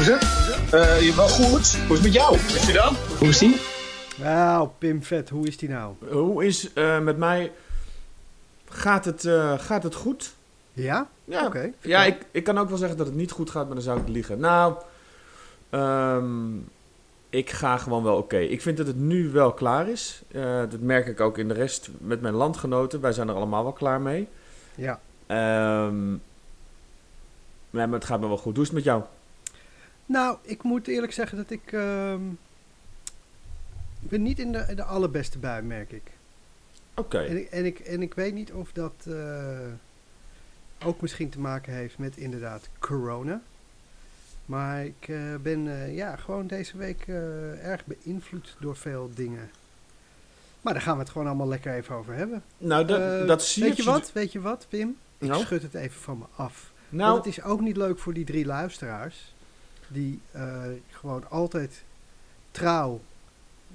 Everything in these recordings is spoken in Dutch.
Hoe is het? Uh, je wel goed. Hoe is het met jou? Is je dan? Hoe is die? Nou, Pim Vet, hoe is die nou? Hoe is uh, met mij... Gaat het, uh, gaat het goed? Ja? Ja, Oké. ja ik, ik kan ook wel zeggen dat het niet goed gaat, maar dan zou ik liegen. Nou, um, ik ga gewoon wel oké. Ik vind dat het nu wel klaar is. Uh, dat merk ik ook in de rest met mijn landgenoten. Wij zijn er allemaal wel klaar mee. Ja. Um, nee, maar het gaat me wel goed. Hoe is het met jou? Nou, ik moet eerlijk zeggen dat ik... Uh, ben niet in de, de allerbeste bui, merk ik. Oké. Okay. En, ik, en, ik, en ik weet niet of dat uh, ook misschien te maken heeft met inderdaad corona. Maar ik uh, ben uh, ja, gewoon deze week uh, erg beïnvloed door veel dingen. Maar daar gaan we het gewoon allemaal lekker even over hebben. Nou, dat, dat zie Weet je wat? Weet je wat, Pim? Ik nou? schud het even van me af. Nou. Want het is ook niet leuk voor die drie luisteraars. Die gewoon altijd trouw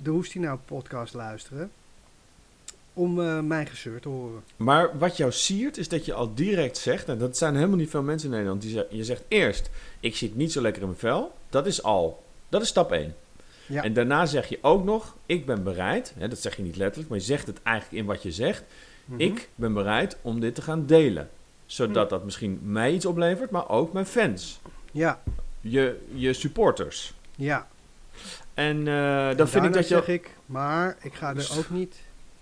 de Hoestie Nou podcast luisteren. Om uh, mijn gezeur te horen. Maar wat jou siert is dat je al direct zegt, en dat zijn helemaal niet veel mensen in Nederland, die je zegt eerst, ik zit niet zo lekker in mijn vel. Dat is al, dat is stap 1. Ja. En daarna zeg je ook nog, ik ben bereid, hè, dat zeg je niet letterlijk, maar je zegt het eigenlijk in wat je zegt. Mhm. Ik ben bereid om dit te gaan delen. Zodat dat misschien mij iets oplevert, maar ook mijn fans. Ja. Je, je supporters. Ja. En uh, dan en vind ik dat je... zeg ik, maar ik ga er ook niet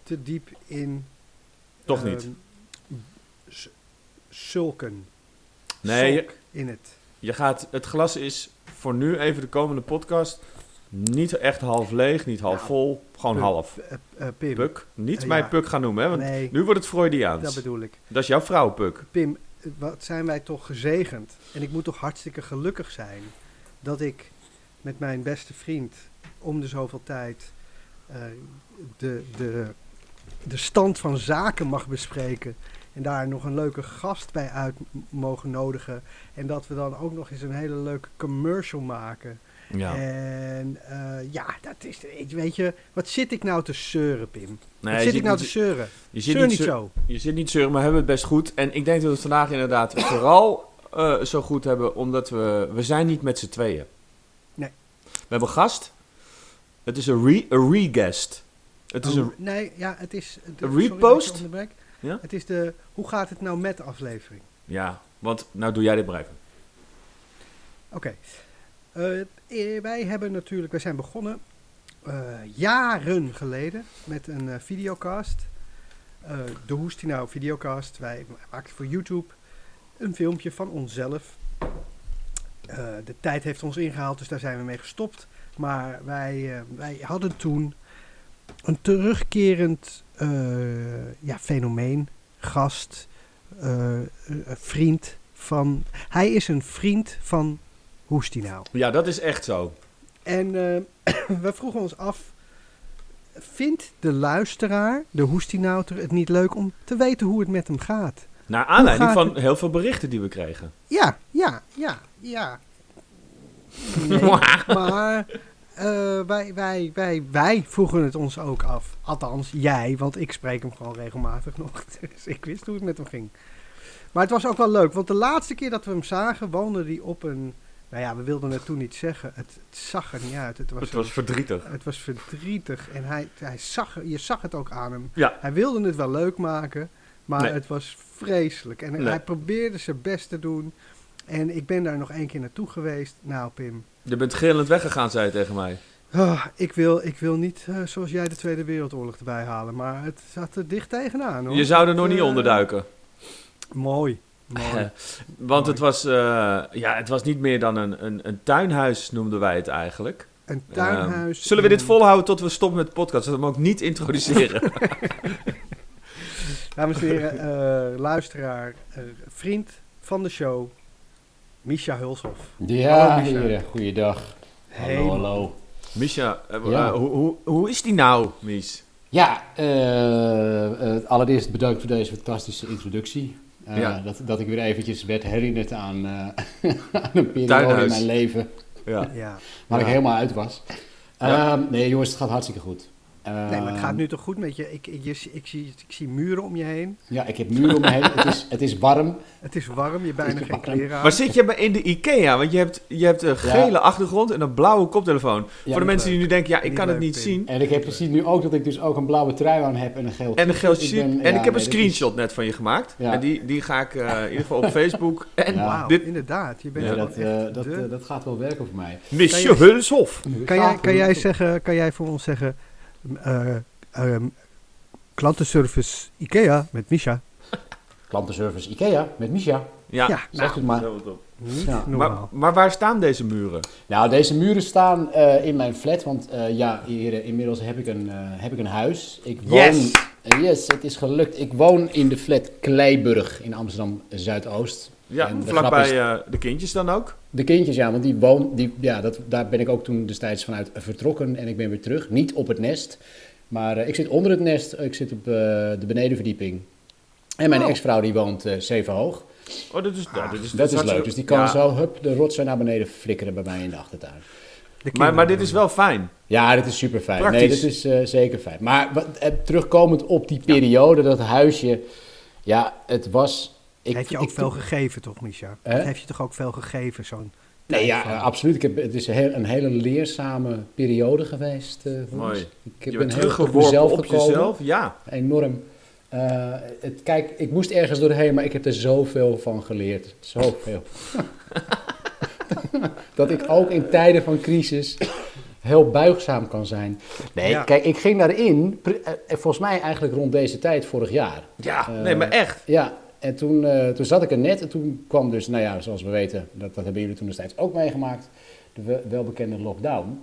te diep in. Toch niet? Uh, zulken. Nee, in het. Je gaat, het glas is voor nu even de komende podcast niet echt half leeg, niet half Nou, vol, gewoon Puk, half. Uh, uh, Pim. Puk. Niet Uh, mij ja. Puk gaan noemen, hè, want Nee. nu wordt het Freudiaans. Dat bedoel ik. Dat is jouw vrouw, Puk. Pim, wat zijn wij toch gezegend. En ik moet toch hartstikke gelukkig zijn dat ik met mijn beste vriend om de zoveel tijd uh, de, de, de stand van zaken mag bespreken. En daar nog een leuke gast bij uit mogen nodigen. En dat we dan ook nog eens een hele leuke commercial maken. Ja. En uh, ja, dat is. Weet je, wat zit ik nou te zeuren, Pim? Nee, wat zit ik nou niet- te zeuren? Je zit Zeur niet zo. Je zit niet zeuren, maar we hebben het best goed. En ik denk dat we het vandaag inderdaad vooral eh, zo goed hebben, omdat we... We zijn niet met z'n tweeën. Nee. We hebben een gast. Het is een re- een re-guest. Het is Oh, een... Nee, ja, het is. de- Een repost? Ja? Het is de. Hoe gaat het nou met de aflevering? Ja, want nou doe jij dit even. Oké. Eh, wij hebben natuurlijk. Wij zijn begonnen. eh, jaren geleden. Met een eh, videocast. Eh, de Hoestinau videocast. Wij maakten voor YouTube. Een filmpje van onszelf. Eh, de tijd heeft ons ingehaald, dus daar zijn we mee gestopt. Maar wij, eh, wij hadden toen een terugkerend eh, ja, fenomeen, gast, eh, eh, vriend van. Hij is een vriend van Hoestinau. Ja, dat is echt zo. En eh, we vroegen ons af. Vindt de luisteraar, de Hoestinauter, het niet leuk om te weten hoe het met hem gaat? Naar aanleiding gaat van het? heel veel berichten die we kregen. Ja, ja, ja, ja. Nee, maar eh, wij, wij, wij, wij vroegen het ons ook af. Althans, jij, want ik spreek hem gewoon regelmatig nog. Dus ik wist hoe het met hem ging. Maar het was ook wel leuk, want de laatste keer dat we hem zagen, woonde hij op een... Nou ja, we wilden het toen niet zeggen. Het, het zag er niet uit. Het was, Het was verdrietig. het was verdrietig. En hij, hij zag, je zag het ook aan hem. Ja, Hij wilde het wel leuk maken, maar Nee. het was vreselijk. En Nee. hij probeerde zijn best te doen. En ik ben daar nog één keer naartoe geweest. Nou, Pim. je bent gillend weggegaan, zei je tegen mij. ah, ik, wil, ik wil niet eh, zoals jij de Tweede Wereldoorlog erbij halen. Maar het zat er dicht tegenaan. Hoor. Je zou er nog niet eh, onderduiken. Mooi. Mooi. Want het was, eh, ja, het was niet meer dan een, een, een tuinhuis, noemden wij het eigenlijk. Een tuinhuis. Ehm, zullen we dit volhouden tot we stoppen met de podcast? Dat we hem ook niet introduceren. Dames en heren, eh, luisteraar, eh, vriend van de show, Misha Hulshoff. Ja, Hallo, Micha. heren, goeiedag. Hey, Hallo, hallo. Misha, eh, Ja. eh, hoe, hoe, hoe is die nou, Mies? Ja, eh, eh, allereerst bedankt voor deze fantastische introductie. Eh, Ja. dat, dat ik weer eventjes werd herinnerd aan, eh, aan een periode Tuinhuis. in mijn leven Ja. Ja, waar Ja. ik helemaal uit was. Ja. Ehm, nee jongens, het gaat hartstikke goed. Nee, maar het Ehm, gaat nu toch goed met je? Ik, ik, je- ik, zie, ik zie muren om je heen. Ja, ik heb muren om me heen. Het is, het is warm. Het is warm, je hebt bijna geen kleren aan. Maar zit je bij- in de Ikea? Want je hebt, je hebt een gele achtergrond en een blauwe koptelefoon. Voor de mensen die nu denken, ja, ik Niet kan het niet Pim. zien. En ik heb precies nu ook dat ik dus ook een blauwe trui aan heb en een geel En een geel ben- en ja, ik heb een is- screenshot net van je gemaakt. Ja. En die, die ga ik eh, in ieder geval op Facebook. En dit, inderdaad. Je bent dat, echt eh, dat, eh, dat gaat wel werken voor mij. Monsieur Hulshof. kan, jij, kan, jij zeggen, kan jij voor ons zeggen... eh, ehm, klantenservice IKEA met Misha? Klantenservice Ikea met Misha. Ja, Ja, Zeg nou, het maar. Ja. Maar, normaal. maar waar staan deze muren? Nou, deze muren staan eh, in mijn flat, want eh, ja, hier inmiddels heb ik een, heb ik een huis. Ik woon, Yes! Yes, het is gelukt. Ik woon in de flat Kleiburg in Amsterdam Zuidoost. Ja, En vlakbij eh, de kindjes dan ook. De kindjes, ja, want die woon, die, ja, dat, daar ben ik ook toen destijds vanuit vertrokken en ik ben weer terug. Niet op het nest, maar eh, ik zit onder het nest. Ik zit op eh, de benedenverdieping. En mijn Oh. ex-vrouw die woont eh zeven hoog. Oh, dat is, dit is, Dat is leuk. Dus die kan ja. zo hup, de rotzooi naar beneden flikkeren bij mij in de achtertuin. De Maar, maar dit is wel fijn. Ja, dit is super fijn. Nee, dit is eh, zeker fijn. Maar wat, terugkomend op die periode, dat huisje. Ja, het was. Ik, heeft je ook ik- veel gegeven, toch, Misha? Hè? Heeft je toch ook veel gegeven, zo'n... Nee, ja, van- absoluut. Ik heb, het is een, heel- een hele leerzame periode geweest. eh, voor Mooi. Ik Je ben bent heel mezelf op gekomen. jezelf. Ja. Enorm. Eh, het, kijk, ik moest ergens doorheen, maar ik heb er zoveel van geleerd. Zoveel. dat ik ook in tijden van crisis heel buigzaam kan zijn. Nee, Ja. kijk, ik ging daarin, eh, volgens mij eigenlijk rond deze tijd vorig jaar. Ja, nee, maar echt. Ja, en toen, eh, toen zat ik er net en toen kwam dus, nou ja, zoals we weten, dat, dat hebben jullie toen destijds ook meegemaakt, de wel- welbekende lockdown.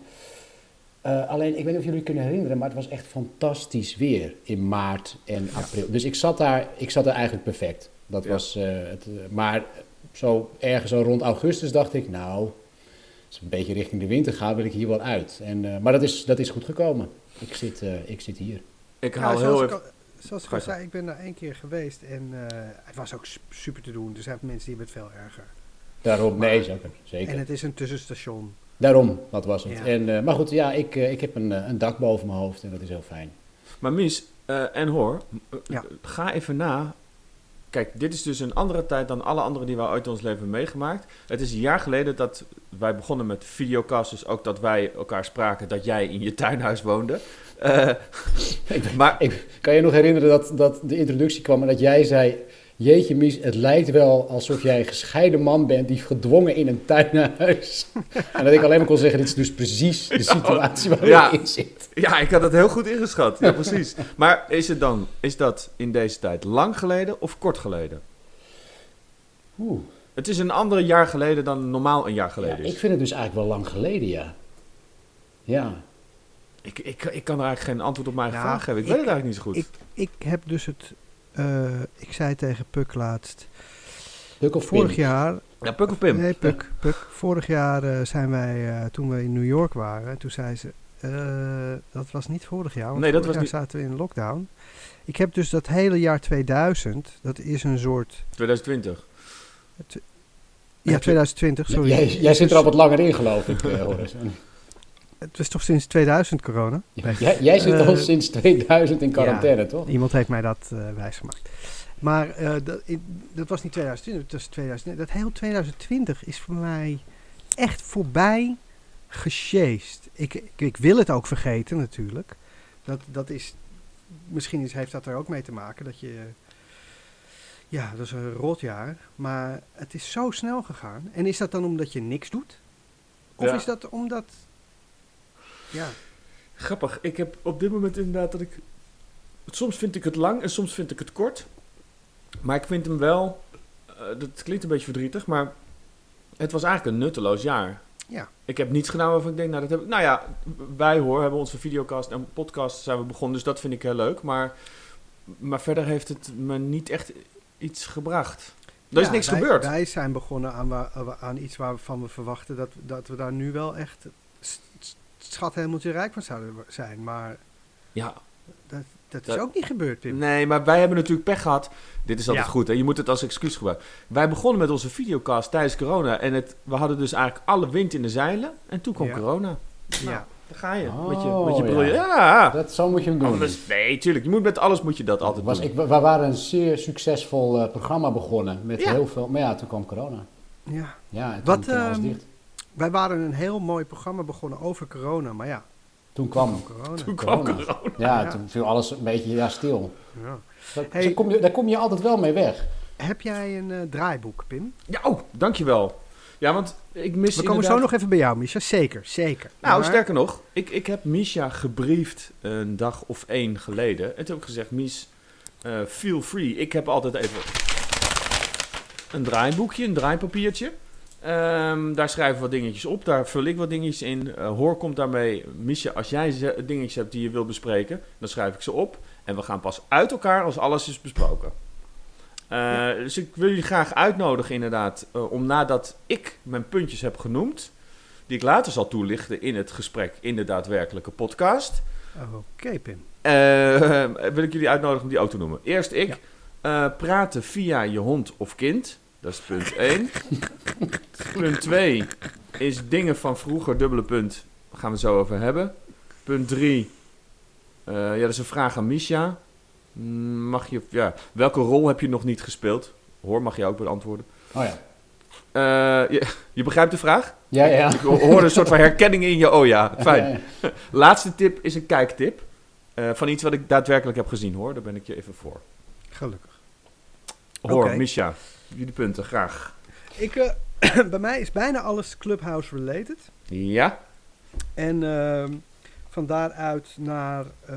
Eh, alleen, ik weet niet of jullie kunnen herinneren, maar het was echt fantastisch weer in maart en april. Dus ik zat daar, ik zat daar eigenlijk perfect. Dat Ja. was, eh, het, maar zo ergens zo rond augustus dacht ik, nou, als het een beetje richting de winter gaat, wil ik hier wel uit. En, eh, maar dat is, dat is goed gekomen. Ik zit, eh, ik zit hier. Ik Ja, haal heel even... al, zoals ik al zei, ik ben daar één keer geweest en eh, het was ook su- super te doen. Er zijn mensen die hebben het veel erger. Daarom, nee, zeker. zeker. En het is een tussenstation. Daarom, dat was het. Ja. En, eh, maar goed, ja, ik, eh, ik heb een, eh, een dak boven mijn hoofd en dat is heel fijn. Maar Mies, eh, en hoor, eh, Ja. ga even na. Kijk, dit is dus een andere tijd dan alle andere die wij ooit in ons leven hebben meegemaakt. Het is een jaar geleden dat wij begonnen met videocast, dus ook dat wij elkaar spraken dat jij in je tuinhuis woonde. Eh, maar Ik kan je nog herinneren dat, dat de introductie kwam en dat jij zei... Jeetje Mies, het lijkt wel alsof jij een gescheiden man bent die gedwongen in een tuin naar huis. en dat ik alleen maar kon zeggen, dit is dus precies de situatie waar Ja. je in zit. ja, ik had het heel goed ingeschat. Ja, precies. Maar is het dan, is dat in deze tijd lang geleden of kort geleden? Oeh. Het is een ander jaar geleden dan normaal een jaar Ja, geleden is. ik vind het dus eigenlijk wel lang geleden, ja. Ja. Ik, ik, ik kan er eigenlijk geen antwoord op mijn Nou, vraag geven. Ik, ik- weet het eigenlijk niet zo goed. Ik, ik heb dus het... eh, ik zei tegen Puk laatst... Puk of Vorig Pim? jaar... ja, Puk of Pim? Nee, Puk. Puk. Vorig jaar eh, zijn wij, eh, toen we in New York waren, toen zei ze... eh, dat was niet vorig jaar, want Nee, dat vorig was jaar zaten we in lockdown. Ik heb dus dat hele jaar 2000, dat is een soort... 2020. Ja, 2020, sorry. Jij, jij zit er al wat langer in, geloof ik, Horace. Het was toch sinds 2000 corona? Jij, jij zit al Eh, sinds 2000 in quarantaine, toch? Iemand heeft mij dat eh wijsgemaakt. Maar eh, dat, in- dat was niet 2020, dat was 2000. Dat heel 2020 is voor mij echt voorbij gesjeest. Ik, ik, ik wil het ook vergeten natuurlijk. Dat, dat is, misschien is, heeft dat er ook mee te maken dat je... Ja, dat is een rotjaar. Maar het is zo snel gegaan. En is dat dan omdat je niks doet? Of Ja. is dat omdat... Ja, Grappig. Ik heb op dit moment inderdaad dat ik... Soms vind ik het lang en soms vind ik het kort. Maar ik vind hem wel... eh, dat klinkt een beetje verdrietig, maar... Het was eigenlijk een nutteloos jaar. Ja. Ik heb niets gedaan waarvan ik denk, nou dat heb ik... Nou ja, wij hoor, hebben onze videocast en podcast zijn we begonnen, dus dat vind ik heel leuk. Maar, maar verder heeft het me niet echt iets gebracht. Er is niks wij, gebeurd. Wij zijn begonnen aan, wa- aan iets waarvan we verwachten dat, dat we daar nu wel echt schat hemeltje rijk van zouden zijn. Maar Ja, dat, dat is Dat- ook niet gebeurd, Pim. Nee, maar wij hebben natuurlijk pech gehad. Dit is altijd Ja. goed, hè? je moet het als excuus gebruiken. Wij begonnen met onze videocast tijdens corona. En het, we hadden dus eigenlijk alle wind in de zeilen. En toen kwam Ja. corona. Ja. Daar ga je. Oh, met je, met je bril. ja. Ja. Dat, zo moet je hem doen. Anders, nee, tuurlijk. Je moet met alles moet je dat altijd was, doen. ik, we waren een zeer succesvol eh, programma begonnen. Met Ja. heel veel. Maar ja, toen kwam corona. Ja. Ja, en toen, Wat, toen alles ehm, dicht. Wij waren een heel mooi programma begonnen over corona, maar ja, Toen kwam. corona. Toen kwam corona. corona. Ja, Ja. toen viel alles een beetje ja, stil. Ja. Daar, Hey. daar kom je, daar kom je altijd wel mee weg. Heb jij een eh, draaiboek, Pim? Ja, oh, dankjewel. Ja, want ik mis We komen zo nog even bij jou, Misha. Zeker, zeker. Nou, Maar- sterker nog, ik, ik heb Misha gebriefd een dag of één geleden. En toen heb ik gezegd, Mies, eh, feel free. Ik heb altijd even een draaiboekje, een draaipapiertje. Ehm, daar schrijven we wat dingetjes op, daar vul ik wat dingetjes in. Eh, Hoor komt daarmee, Misha, als jij dingetjes hebt die je wil bespreken, dan schrijf ik ze op. En we gaan pas uit elkaar als alles is besproken. Eh, Dus ik wil jullie graag uitnodigen inderdaad, eh, om nadat ik mijn puntjes heb genoemd, die ik later zal toelichten in het gesprek in de daadwerkelijke podcast. Oké, Pim. Eh, wil ik jullie uitnodigen om die ook te noemen. Eerst ik. praten via je hond of kind. Dat is punt 1. punt 2 is dingen van vroeger, dubbele punt. Daar gaan we het zo over hebben. Punt 3. ja, dat is een vraag aan Misha. Mm, Mag je, ja, welke rol heb je nog niet gespeeld? Hoor, mag je ook beantwoorden. Oh ja. Eh, je, je begrijpt de vraag? Ja, ja. Ik hoorde een soort van herkenning in je. Oh ja, fijn. Ja, ja. Laatste tip is een kijktip. eh, van iets wat ik daadwerkelijk heb gezien hoor. Daar ben ik je even voor. Gelukkig. Hoor, Oké. Misha. Jullie punten, graag. Ik, eh, bij mij is bijna alles Clubhouse related. Ja? En ehm, van daaruit naar... eh,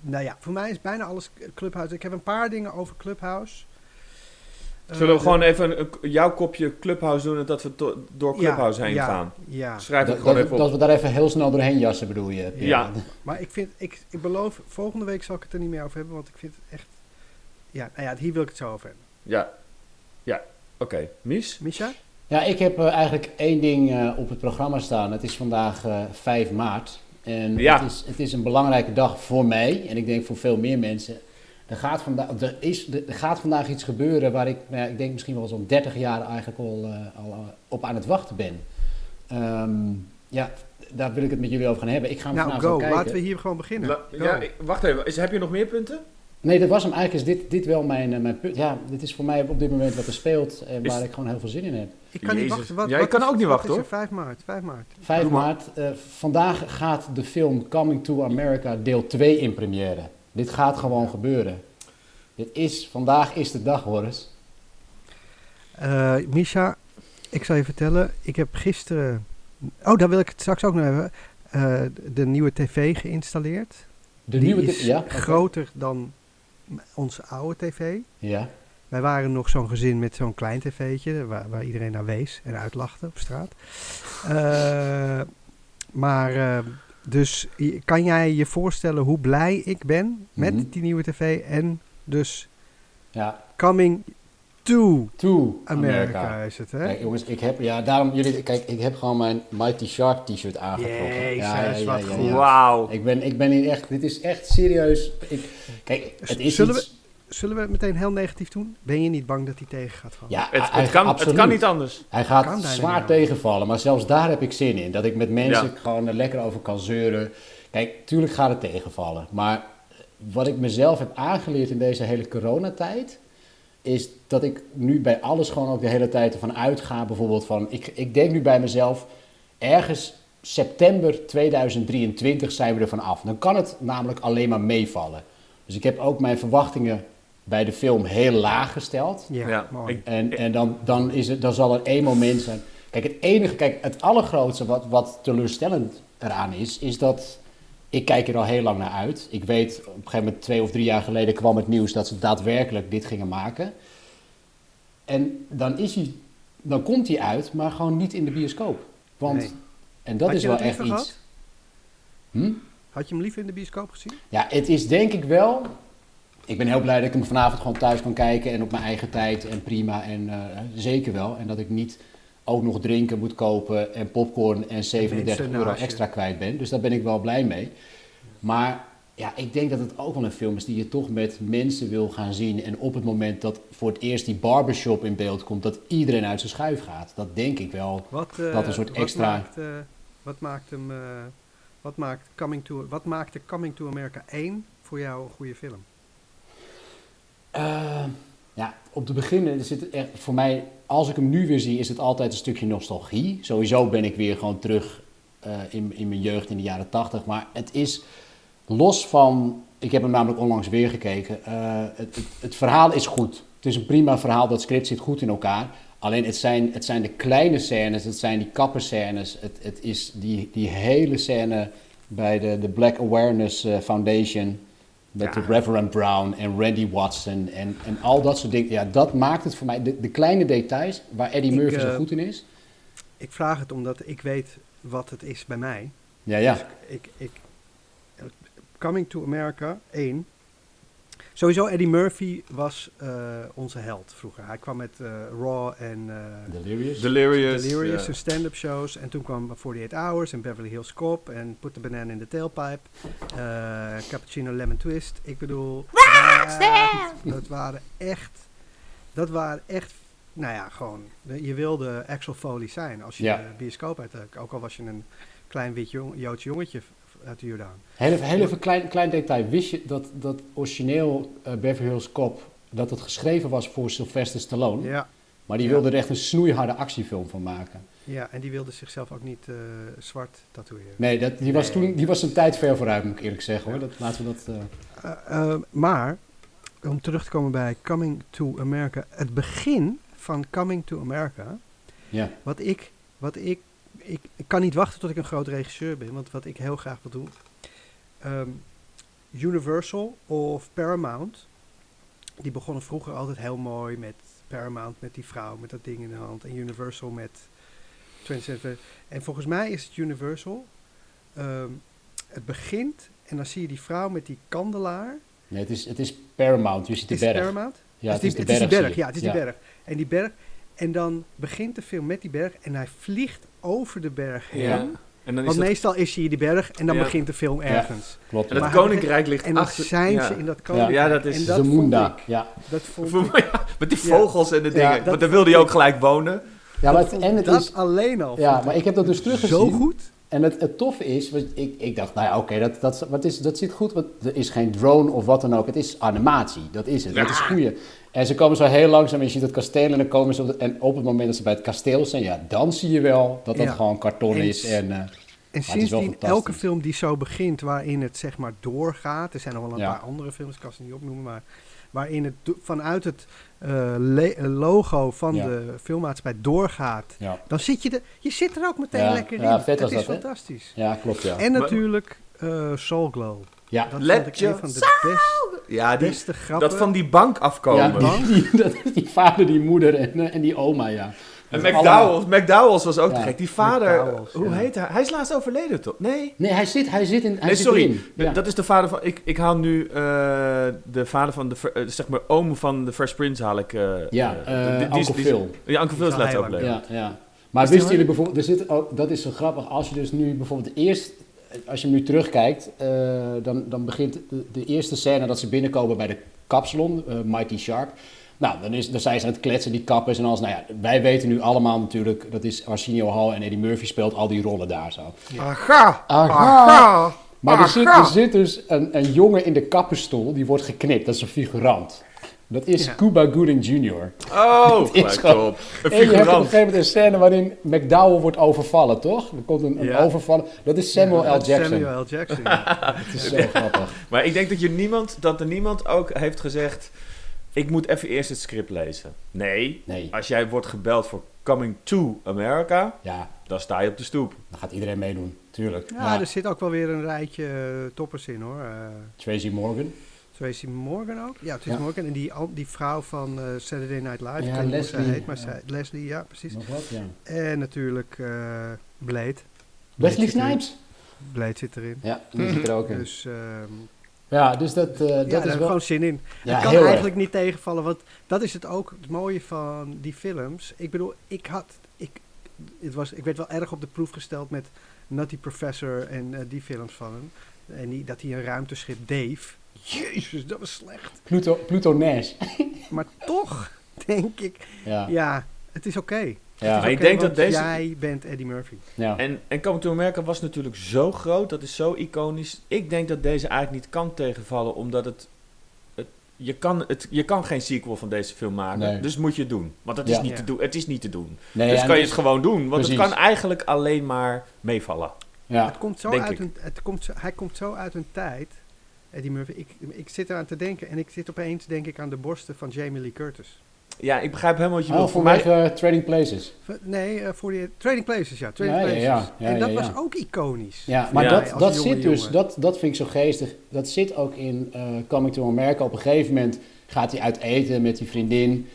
nou ja, voor mij is bijna alles Clubhouse. Ik heb een paar dingen over Clubhouse. Eh, Zullen we gewoon even een, jouw kopje Clubhouse doen en dat we to- door Ja, Clubhouse heen ja, gaan? Ja, Schrijf het Dat, gewoon dat, even dat op. we daar even heel snel doorheen jassen, bedoel je? Pierre? Ja. maar ik vind, ik, ik beloof, volgende week zal ik het er niet meer over hebben, want ik vind het echt... Ja, nou ja, hier wil ik het zo over hebben. Ja. Ja. Oké. Mies? Misha? Ja, ik heb eh, eigenlijk één ding eh, op het programma staan. Het is vandaag eh 5 maart. En Ja. het, is, het is een belangrijke dag voor mij. En ik denk voor veel meer mensen. Er gaat, vandaag, er, is, er gaat vandaag iets gebeuren waar ik, nou ja, ik denk misschien wel zo'n 30 jaar eigenlijk al, eh, al op aan het wachten ben. Ehm, ja, daar wil ik het met jullie over gaan hebben. Ik ga hem Nou, vanavond go. kijken. Laten we hier gewoon beginnen. La- Go. ja, wacht even. Is, heb je nog meer punten? Nee, dat was hem. Eigenlijk is dit, dit wel mijn, eh, mijn punt. Ja, dit is voor mij op dit moment wat er speelt en Is- waar ik gewoon heel veel zin in heb. Ik kan niet wachten. Wat, Ja, ik wat kan is- ook niet wachten, hoor. er? 5 maart, 5 maart. 5 Doe maar. maart. eh, vandaag gaat de film Coming to America deel 2 in première. Dit gaat gewoon gebeuren. Dit is, vandaag is de dag, Horace. Eh Misha, ik zal je vertellen. Ik heb gisteren... Oh, daar wil ik het straks ook nog hebben. eh, de nieuwe tv geïnstalleerd. De Die nieuwe is tip- ja, groter dan onze oude tv. Ja, Wij waren nog zo'n gezin met zo'n klein tv'tje, waar, waar iedereen naar wees en uitlachte op straat. Eh, maar, eh, dus kan jij je voorstellen hoe blij ik ben met Mhm. die nieuwe tv en dus ja. coming to To America, America. is het, hè? Kijk, jongens, ik heb, ja, daarom, jullie, kijk, ik heb gewoon mijn Mighty Shark t-shirt aangetrokken. Jezus, wat goed. Wauw. Ik ben, ik ben hier echt, dit is echt serieus. Ik, kijk, het is Zullen iets, Zullen we het meteen heel negatief doen? Ben je niet bang dat hij tegen gaat vallen? ja, Het, hij- het, kan, het kan niet anders. Hij gaat zwaar tegenvallen, maar zelfs daar heb ik zin in. Dat ik met mensen Ja. gewoon er lekker over kan zeuren. Kijk, tuurlijk gaat het tegenvallen. Maar wat ik mezelf heb aangeleerd in deze hele coronatijd... is dat ik nu bij alles gewoon ook de hele tijd ervan uitga. Bijvoorbeeld van, ik, ik denk nu bij mezelf... ergens september 2023 zijn we er vanaf. Dan kan het namelijk alleen maar meevallen. Dus ik heb ook mijn verwachtingen bij de film heel laag gesteld. Ja, Ja, mooi. En, en dan, dan, is het, dan zal er één moment zijn. Kijk, het enige, kijk, het allergrootste wat, wat teleurstellend eraan is, is dat ik kijk er al heel lang naar uit. Ik weet, op een gegeven moment twee of drie jaar geleden kwam het nieuws dat ze daadwerkelijk dit gingen maken. En dan is hij, dan komt hij uit, maar gewoon niet in de bioscoop. Want, Nee. en dat Had is wel echt iets. gehad? Hm? Had je hem liever in de bioscoop gezien? Ja, het is denk ik wel. Ik ben heel blij dat ik hem vanavond gewoon thuis kan kijken en op mijn eigen tijd en prima en eh, zeker wel. En dat ik niet ook nog drinken moet kopen en popcorn en 37 mensen euro extra kwijt ben. Dus daar ben ik wel blij mee. Maar ja, ik denk dat het ook wel een film is die je toch met mensen wil gaan zien. En op het moment dat voor het eerst die barbershop in beeld komt, dat iedereen uit zijn schuif gaat. Dat denk ik wel. Wat, eh, Dat een soort wat extra- Maakt, eh, Wat maakt hem... eh, wat maakt Coming to... Wat maakte Coming to America 1 voor jou een goede film? Eh, ja, op de beginnen zit echt voor mij, als ik hem nu weer zie, is het altijd een stukje nostalgie. Sowieso ben ik weer gewoon terug eh, in, in mijn jeugd in de jaren tachtig. Maar het is los van, ik heb hem namelijk onlangs weer gekeken. eh, het, het, verhaal is goed. Het is een prima verhaal, dat script zit goed in elkaar. Alleen het zijn, het zijn de kleine scènes, het zijn die kapperscènes. Het, het is die, die hele scène bij de, de Black Awareness eh, Foundation. Met Ja. de Reverend Brown en Randy Watson en, en al dat soort dingen. Ja, dat maakt het voor mij. De, de kleine details waar Eddie Ik, Murphy zo eh, goed in is. Ik vraag het omdat ik weet wat het is bij mij. Ja, ja. Ik, ik, Coming to America 1. Sowieso Eddie Murphy was eh, onze held vroeger. Hij kwam met eh, Raw en eh, Delirious. Delirious. Delirious stand-up shows. En toen kwam 48 Hours en Beverly Hills Cop en Put the Banana in the Tailpipe. eh, Cappuccino Lemon Twist. Ik bedoel, dat, dat waren echt, dat waren echt, nou ja, gewoon, je wilde Axel Foley zijn als je Ja. bioscoop uit, ook al was je een klein wit jong, Joods jongetje uit de Jordaan. Heel even, heel even klein, klein detail. Wist je dat, dat origineel eh, Beverly Hills Cop, dat het geschreven was voor Sylvester Stallone? Ja, Maar die Ja. wilde er echt een snoeiharde actiefilm van maken. ja, en die wilde zichzelf ook niet eh, zwart tatoeëren. Nee, dat, die, was toen, die was een tijd ver vooruit, moet ik eerlijk zeggen. Hoor. Dat, laten we dat... eh, maar, om terug te komen bij Coming to America, het begin van Coming to America, ja. wat ik, wat ik, ik, ik kan niet wachten tot ik een groot regisseur ben, want wat ik heel graag wil doen, ehm, Universal of Paramount, die begonnen vroeger altijd heel mooi met Paramount, met die vrouw met dat ding in de hand, en Universal met 27. En volgens mij is het Universal, ehm, het begint en dan zie je die vrouw met die kandelaar. Nee, het is, het is Paramount, je ziet de berg. Paramount? Ja, het is, die, de het is die berg, ja, het is die berg. En die berg. En dan begint de film met die berg en hij vliegt over de berg heen. Ja. En dan is Want dat, meestal is hij die berg en dan Ja. begint de film ergens. Klopt. en ja. het Maar- koninkrijk ligt En dan achter. zijn ja. ze in dat koninkrijk. Ja, dat is en Zamunda. ik, Ja. dat vond ik, ja, met die Ja. vogels en de Ja, dingen. Want daar wilde hij vond ook gelijk wonen. Ja, maar dat het, en het dat is... alleen al. Ja, maar ik heb dat dus teruggezien. zo goed. En het, het toffe is, want ik, ik dacht, nou ja, oké, dat, dat, wat is, dat zit goed, want er is geen drone of wat dan ook. Het is animatie, dat is het. Dat is goeie. En ze komen zo heel langzaam, je ziet het kasteel en dan komen ze, en op het moment dat ze bij het kasteel zijn, ja, dan zie je wel dat dat Ja. gewoon karton En is. En, eh, En is wel sindsdien, fantastisch. elke film die zo begint, waarin het zeg maar doorgaat. Er zijn nog wel een Ja. paar andere films, ik kan ze niet opnoemen, maar waarin het vanuit het eh, logo van Ja. de filmmaatschappij doorgaat. ja. Dan zit je, er, je zit er ook meteen Ja, lekker ja, in. vet was het is dat, fantastisch. ja, klopt, ja. En Maar- natuurlijk eh Soul Glow. Ja, Dat Let vond ik een your van de best, Ja, die, beste grappen. dat van die bank afkomen. ja die, die, dat is die vader, die moeder en, eh, en die oma, ja. En McDowell's, McDowell's was ook Ja. te gek. Die vader, McDowell's, hoe ja. heet hij? Hij is laatst overleden, toch? Nee? Nee, hij zit, hij zit in, hij nee, zit sorry. erin. Ja. Dat is de vader van... Ik, ik haal nu eh, de vader van de... eh, zeg maar, oom van de First Prince haal ik... eh, Ja, die- die Uncle Phil. Ja, Uncle Phil is laatst overleden. Ja, ja. Maar wisten jullie bijvoorbeeld, er zit ook, dat is zo grappig, als je dus nu bijvoorbeeld eerst, als je hem nu terugkijkt, eh, dan, dan begint de, de eerste scène dat ze binnenkomen bij de kapsalon, eh, Mighty Sharp. Nou, dan, is, dan zijn ze aan het kletsen, die kappers en alles. Nou ja, wij weten nu allemaal natuurlijk, dat is Arsenio Hall en Eddie Murphy speelt al die rollen daar zo. Aga! Aha! Maar er zit, er zit dus een, een jongen in de kapperstoel, die wordt geknipt, dat is een figurant. Dat is Ja. Cuba Gooding Jr. Oh, is gelijk gewoon- op. Een En je hebt op een gegeven moment een scène waarin McDowell wordt overvallen, toch? Er komt een, een Ja. overvallen. Dat is Samuel Ja, L. dat is Jackson. Samuel L. Jackson. ja. Het is zo grappig. Maar ik denk dat, je niemand, dat er niemand ook heeft gezegd... Ik moet even eerst het script lezen. Nee, Nee, als jij wordt gebeld voor Coming to America... ja, dan sta je op de stoep. dan gaat iedereen meedoen, tuurlijk. Ja, Ja, er zit ook wel weer een rijtje toppers in hoor. Eh Tracy Morgan. Tracy Morgan ook? Ja, Tracy Ja. Morgan. En die, die vrouw van eh, Saturday Night Live. Ja, Leslie, zij heet, maar ja. zij- Leslie, ja, precies. Nog wat, ja. En natuurlijk eh Blade. Erin. Snipes. Blade zit erin. Ja, die zit er ook in. Dus ehm, Ja, dus dat, eh, ja, dat daar is wel... gewoon zin in. Ja, het kan heel erg. eigenlijk niet tegenvallen, want dat is het ook het mooie van die films. Ik bedoel, ik had, ik, het was, ik werd wel erg op de proef gesteld met Nutty Professor en eh, die films van hem. En die, dat hij een ruimteschip Dave. Jezus, dat was slecht. Pluto, Pluto Nash. Maar toch denk ik, Ja. ja, het is oké. Ja. Maar ik denk want dat deze- Jij bent Eddie Murphy. ja. En, en Coming to America was natuurlijk zo groot, dat is zo iconisch. Ik denk dat deze eigenlijk niet kan tegenvallen, omdat het... het je, kan het, je kan geen sequel van deze film maken, Nee. dus moet je het doen. Want het is, Ja. niet, Ja. te doen, het is niet te doen. Nee, dus kan je dus- het gewoon doen, want Precies. het kan eigenlijk alleen maar meevallen. Ja. Het komt zo Denk uit ik. een, het komt zo, hij komt zo uit een tijd, Eddie Murphy. Ik, ik zit eraan te denken en ik zit opeens denk ik aan de borsten van Jamie Lee Curtis. Ja, ik begrijp helemaal wat je Oh, wilt. Voor mij, eh, Trading Places. Nee, eh, voor die Trading Places, ja. Trading Ja, Places. ja. Ja, en dat ja, was ook iconisch. Ja, maar Ja. dat, dat jonge zit dus, jongen. dat, dat vind ik zo geestig. Dat zit ook in eh, Coming to America. Op een gegeven moment gaat hij uit eten met die vriendin.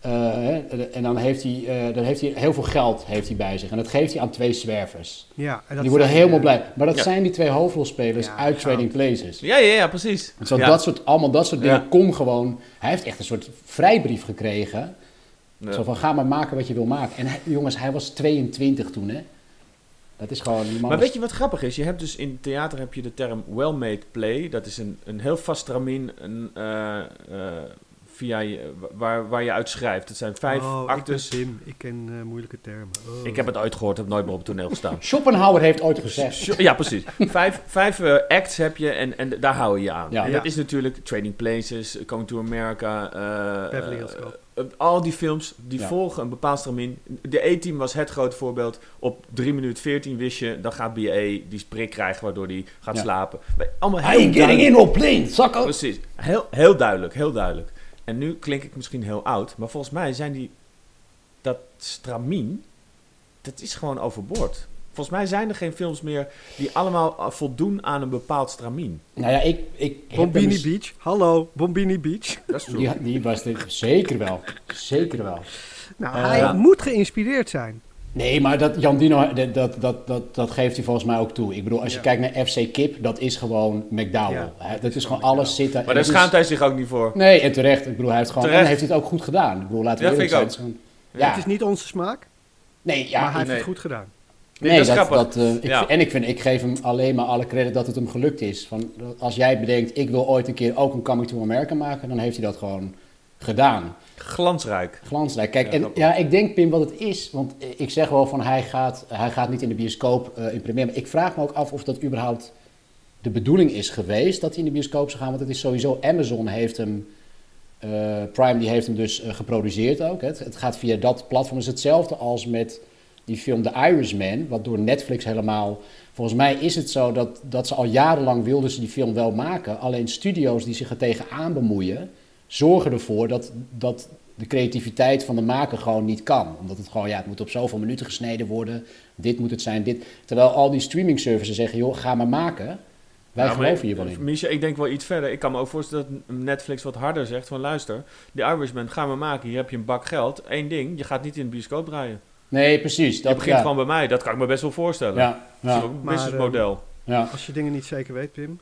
Eh, en dan heeft, hij, eh, dan heeft hij heel veel geld heeft hij bij zich. En dat geeft hij aan twee zwervers. Ja, en dat die worden zijn, helemaal eh, blij. Maar dat Ja. zijn die twee hoofdrolspelers Ja, uit. Trading Places. ja, ja, ja, precies. En zo ja. dat soort, allemaal dat soort dingen. Kom gewoon. Hij heeft echt een soort vrijbrief gekregen. Ja. Zo van, ga maar maken wat je wil maken. En hij- jongens, hij was 22 toen, hè. Dat is gewoon... Maar was- weet je wat grappig is? Je hebt dus in theater heb je de term well-made play. Dat is een, een heel vast stramien een, eh, eh, via je, waar, waar je uit schrijft. Het zijn vijf oh, actes. Ik, ben Tim, ik ken eh, moeilijke termen. Oh. Ik heb het ooit gehoord, heb nooit meer op het toneel gestaan. Schopenhauer heeft ooit gezegd... Ja, precies. Vijf, vijf eh, acts heb je en, en daar hou je je aan. Ja. En Ja. dat is natuurlijk Trading Places, Coming to America. eh, Beverly eh, Hills Cop. eh, al die films die Ja. volgen een bepaald stramien. De E-team was het grote voorbeeld. Op 3 minuten 14 wist je, dan gaat BA die prik krijgen waardoor hij gaat Ja. slapen. Allemaal heel getting duidelijk. in no plane, sucker! Precies. Heel, heel duidelijk, heel duidelijk. En nu klink ik misschien heel oud, maar volgens mij zijn die... Dat stramien, dat is gewoon overboord. Volgens mij zijn er geen films meer die allemaal eh, voldoen aan een bepaald stramien. Nou ja, ik... ik heb Bombini eens- Beach. Hallo, Bombini Beach. Dat is true. Die, die was er zeker wel. Zeker wel. Nou, Eh, hij ja. moet geïnspireerd zijn. Nee, maar dat, Jan Dino, dat, dat, dat, dat, dat geeft hij volgens mij ook toe. Ik bedoel, als je Ja. kijkt naar FC Kip, dat is gewoon McDowell. Ja, hè? dat dat is gewoon gewoon alles zitten. Maar daar schaamt hij zich ook niet voor. Nee, en terecht. Ik bedoel, hij heeft gewoon... Terecht. En heeft hij het ook goed gedaan. Ik bedoel, laten we Ja, eerlijk zijn. ik het is gewoon- Ja. Het is niet onze smaak, Nee, ja. maar hij heeft nee. het goed gedaan. Nee, Nee, dat dat, eh, ik, Ja. En ik, vind, ik geef hem alleen maar alle credit dat het hem gelukt is. Van, als jij bedenkt, ik wil ooit een keer ook een Coming to America maken, dan heeft hij dat gewoon gedaan. Glansrijk. Glansrijk. Kijk, Ja, en ja, ik denk, Pim, wat het is. Want eh, ik zeg wel van hij gaat, hij gaat niet in de bioscoop eh in première. Maar ik vraag me ook af of dat überhaupt de bedoeling is geweest dat hij in de bioscoop zou gaan. Want het is sowieso, Amazon heeft hem, eh, Prime die heeft hem dus geproduceerd ook. hè. Het, het gaat via dat platform. Het is hetzelfde als met die film The Irishman, wat door Netflix helemaal... Volgens mij is het zo dat, dat ze al jarenlang wilden ze die film wel maken. Alleen studio's die zich er tegenaan bemoeien, zorgen ervoor dat, dat de creativiteit van de maker gewoon niet kan. Omdat het gewoon, ja, het moet op zoveel minuten gesneden worden. Dit moet het zijn, dit. Terwijl al die streaming services zeggen, joh, ga maar maken. Wij maar geloven hier wel in. Misha, ik denk wel iets verder. Ik kan me ook voorstellen dat Netflix wat harder zegt van luister, die Irishman gaan we maken. Hier heb je een bak geld. Eén ding, je gaat niet in de bioscoop draaien. Nee, precies. Dat Dat begint ja. gewoon bij mij. Dat kan ik me best wel voorstellen. Ja, Dat is ja, ook een Maar, businessmodel. ja. Als je dingen niet zeker weet, Pim,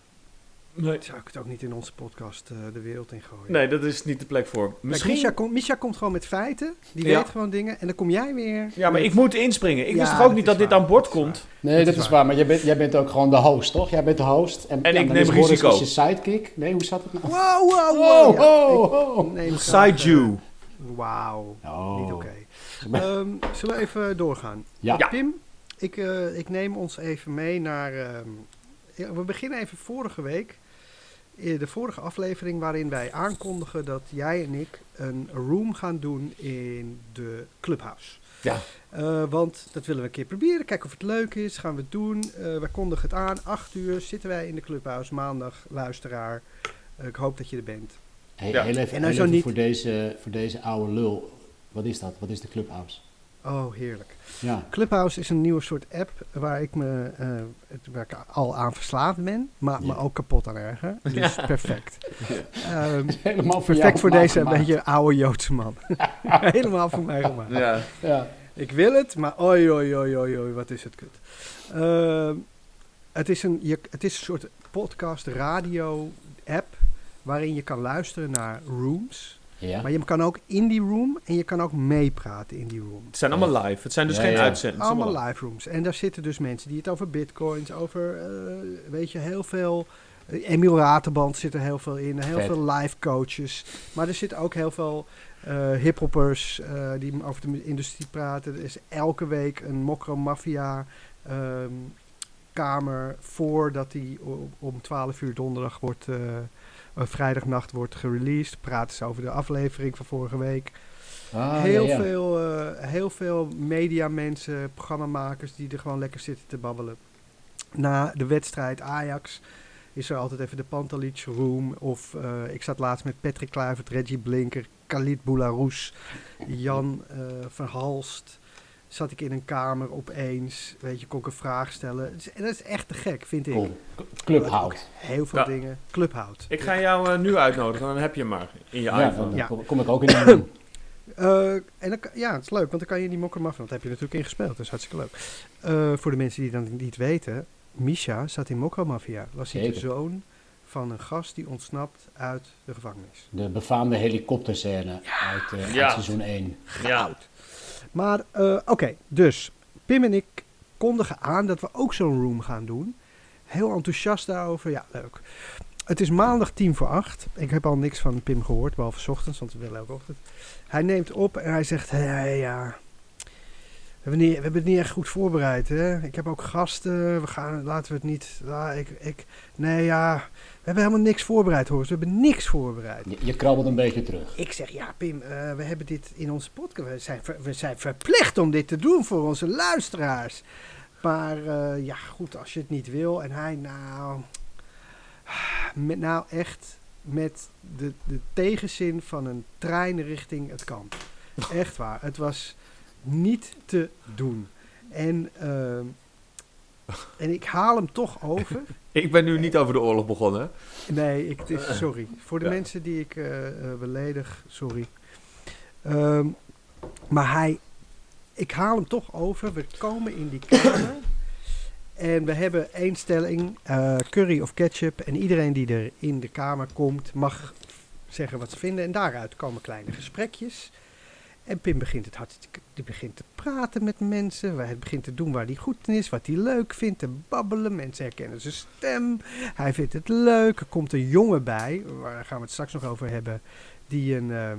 Nee. zou ik het ook niet in onze podcast eh, de wereld in gooien. nee, dat is niet de plek voor. Kijk, Misschien... Misha, komt, Misha komt gewoon met feiten, die Ja. weet gewoon dingen en dan kom jij weer. ja, maar met- ik moet inspringen. Ik Ja, wist toch ook dat niet dat dit aan boord komt. Nee, Dat dat, is is waar. waar. Maar jij bent, jij bent ook gewoon de host, toch? Jij bent de host. En ja, ik neem is Boris risico. als je sidekick. Nee, hoe zat het nou? Wow, wow, wow. Ja, ik neem Side graag, eh, you. Wauw, Oh. niet oké. Ehm, zullen we even doorgaan? Ja. Ja. Pim, ik, eh, ik neem ons even mee naar... ehm, ja, we beginnen even vorige week. In de vorige aflevering waarin wij aankondigen dat jij en ik een room gaan doen in de clubhouse. Ja. Eh, want dat willen we een keer proberen. Kijken of het leuk is. Gaan we het doen. Eh we kondigen het aan. 8 uur zitten wij in de clubhouse. Maandag, luisteraar. Ik hoop dat je er bent. Hey, Ja. Heel even, En heel zo even niet- voor, deze, voor deze oude lul. Wat is dat? Wat is de Clubhouse? Oh, heerlijk. Ja. Clubhouse is een nieuwe soort app waar ik me eh, het- waar ik al aan verslaafd ben, maar Ja. me ook kapot aan erger. Dus perfect. Ehm, Helemaal voor perfect jou voor deze gemaakt. beetje oude Joodse man. Helemaal voor mij gemaakt. Ja. Ja. Ik wil het, maar oi, oi, oi, oi, oi, wat is het kut. Ehm, het, is een, je, het is een soort podcast radio app waarin je kan luisteren naar rooms. Ja. Maar je kan ook in die room en je kan ook meepraten in die room. Het zijn allemaal live. Het zijn dus Ja, geen ja. uitzendingen. Allemaal live rooms. En daar zitten dus mensen die het over bitcoins, over, eh, weet je, heel veel Emiel Raterband zit er heel veel in. Heel Vet. veel live coaches. Maar er zitten ook heel veel eh hiphoppers eh, die over de industrie praten. Er is elke week een Mokro Mafia ehm, kamer voordat die om 12 uur donderdag wordt, eh, eh, vrijdagnacht wordt gereleased. Praten ze over de aflevering van vorige week. Ah, heel, ja, ja. Veel, eh, heel veel mediamensen, programmamakers die er gewoon lekker zitten te babbelen. Na de wedstrijd Ajax is er altijd even de Pantalic Room. Of eh, ik zat laatst met Patrick Kluivert, Reggie Blinker, Khalid Boularus, Jan eh Verhalst. Zat ik in een kamer opeens, weet je, kon ik een vraag stellen. En dat is echt te gek, vind ik. Cool. Clubhout. Heel veel Ja. dingen. Clubhout. Ik ga jou eh, nu uitnodigen, dan heb je hem maar in je Ja, iPhone. dan Ja. kom, ik ook in de Eh, en dan, ja, het is leuk, want dan kan je in die mokkermaf, want daar heb je natuurlijk in gespeeld, dat is hartstikke leuk. Eh, voor de mensen die dan niet weten, Misha zat in Mokkermafia. Was hij de zoon van een gast die ontsnapt uit de gevangenis. De befaamde helikopterscène uit, eh, uit Ja. seizoen 1. Ja. Maar eh, oké, dus Pim en ik kondigen aan dat we ook zo'n room gaan doen. Heel enthousiast daarover, ja leuk. Het is maandag tien voor acht. Ik heb al niks van Pim gehoord, behalve ochtends, want we willen elke ochtend. Hij neemt op en hij zegt, "Hé, ja, we hebben, niet, we hebben het niet echt goed voorbereid. Hè? Ik heb ook gasten, we gaan, laten we het niet, ik, ik, nee ja, we hebben helemaal niks voorbereid hoor. We hebben niks voorbereid. Je, je krabbelt een beetje terug. Ik zeg, ja Pim, eh, we hebben dit in onze podcast. We zijn, we zijn verplicht om dit te doen voor onze luisteraars. Maar eh, ja, goed, als je het niet wil. En hij, nou, met, nou echt met de, de tegenzin van een trein richting het kamp. Echt waar. Het was niet te doen. En, ehm, en ik haal hem toch over. Ik ben nu niet over de oorlog begonnen. Nee, ik, het is, sorry. Voor de Ja. mensen die ik eh, eh, beledig, sorry. Ehm, maar hij, ik haal hem toch over. We komen in die kamer. en we hebben één stelling, eh, curry of ketchup. En iedereen die er in de kamer komt, mag zeggen wat ze vinden. En daaruit komen kleine gesprekjes. En Pim begint het die begint te praten met mensen. Hij begint te doen waar hij goed in is, wat hij leuk vindt, te babbelen. Mensen herkennen zijn stem. Hij vindt het leuk. Er komt een jongen bij, waar gaan we het straks nog over hebben, die, een, ehm,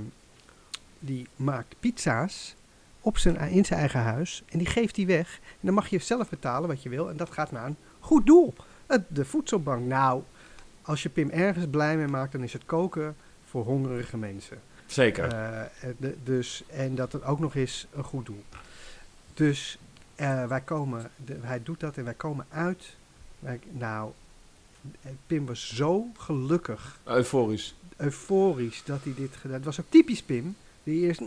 die maakt pizza's op zijn, in zijn eigen huis. En die geeft hij weg. En dan mag je zelf betalen wat je wil. En dat gaat naar een goed doel. De voedselbank. Nou, als je Pim ergens blij mee maakt, dan is het koken voor hongerige mensen. Zeker. Eh, eh, de- dus, en dat het ook nog eens een goed doel. Dus eh, wij komen, de, hij doet dat en wij komen uit. Wij, nou, Pim was zo gelukkig, Euforisch. euforisch dat hij dit gedaan Het was ook typisch Pim. Die eerst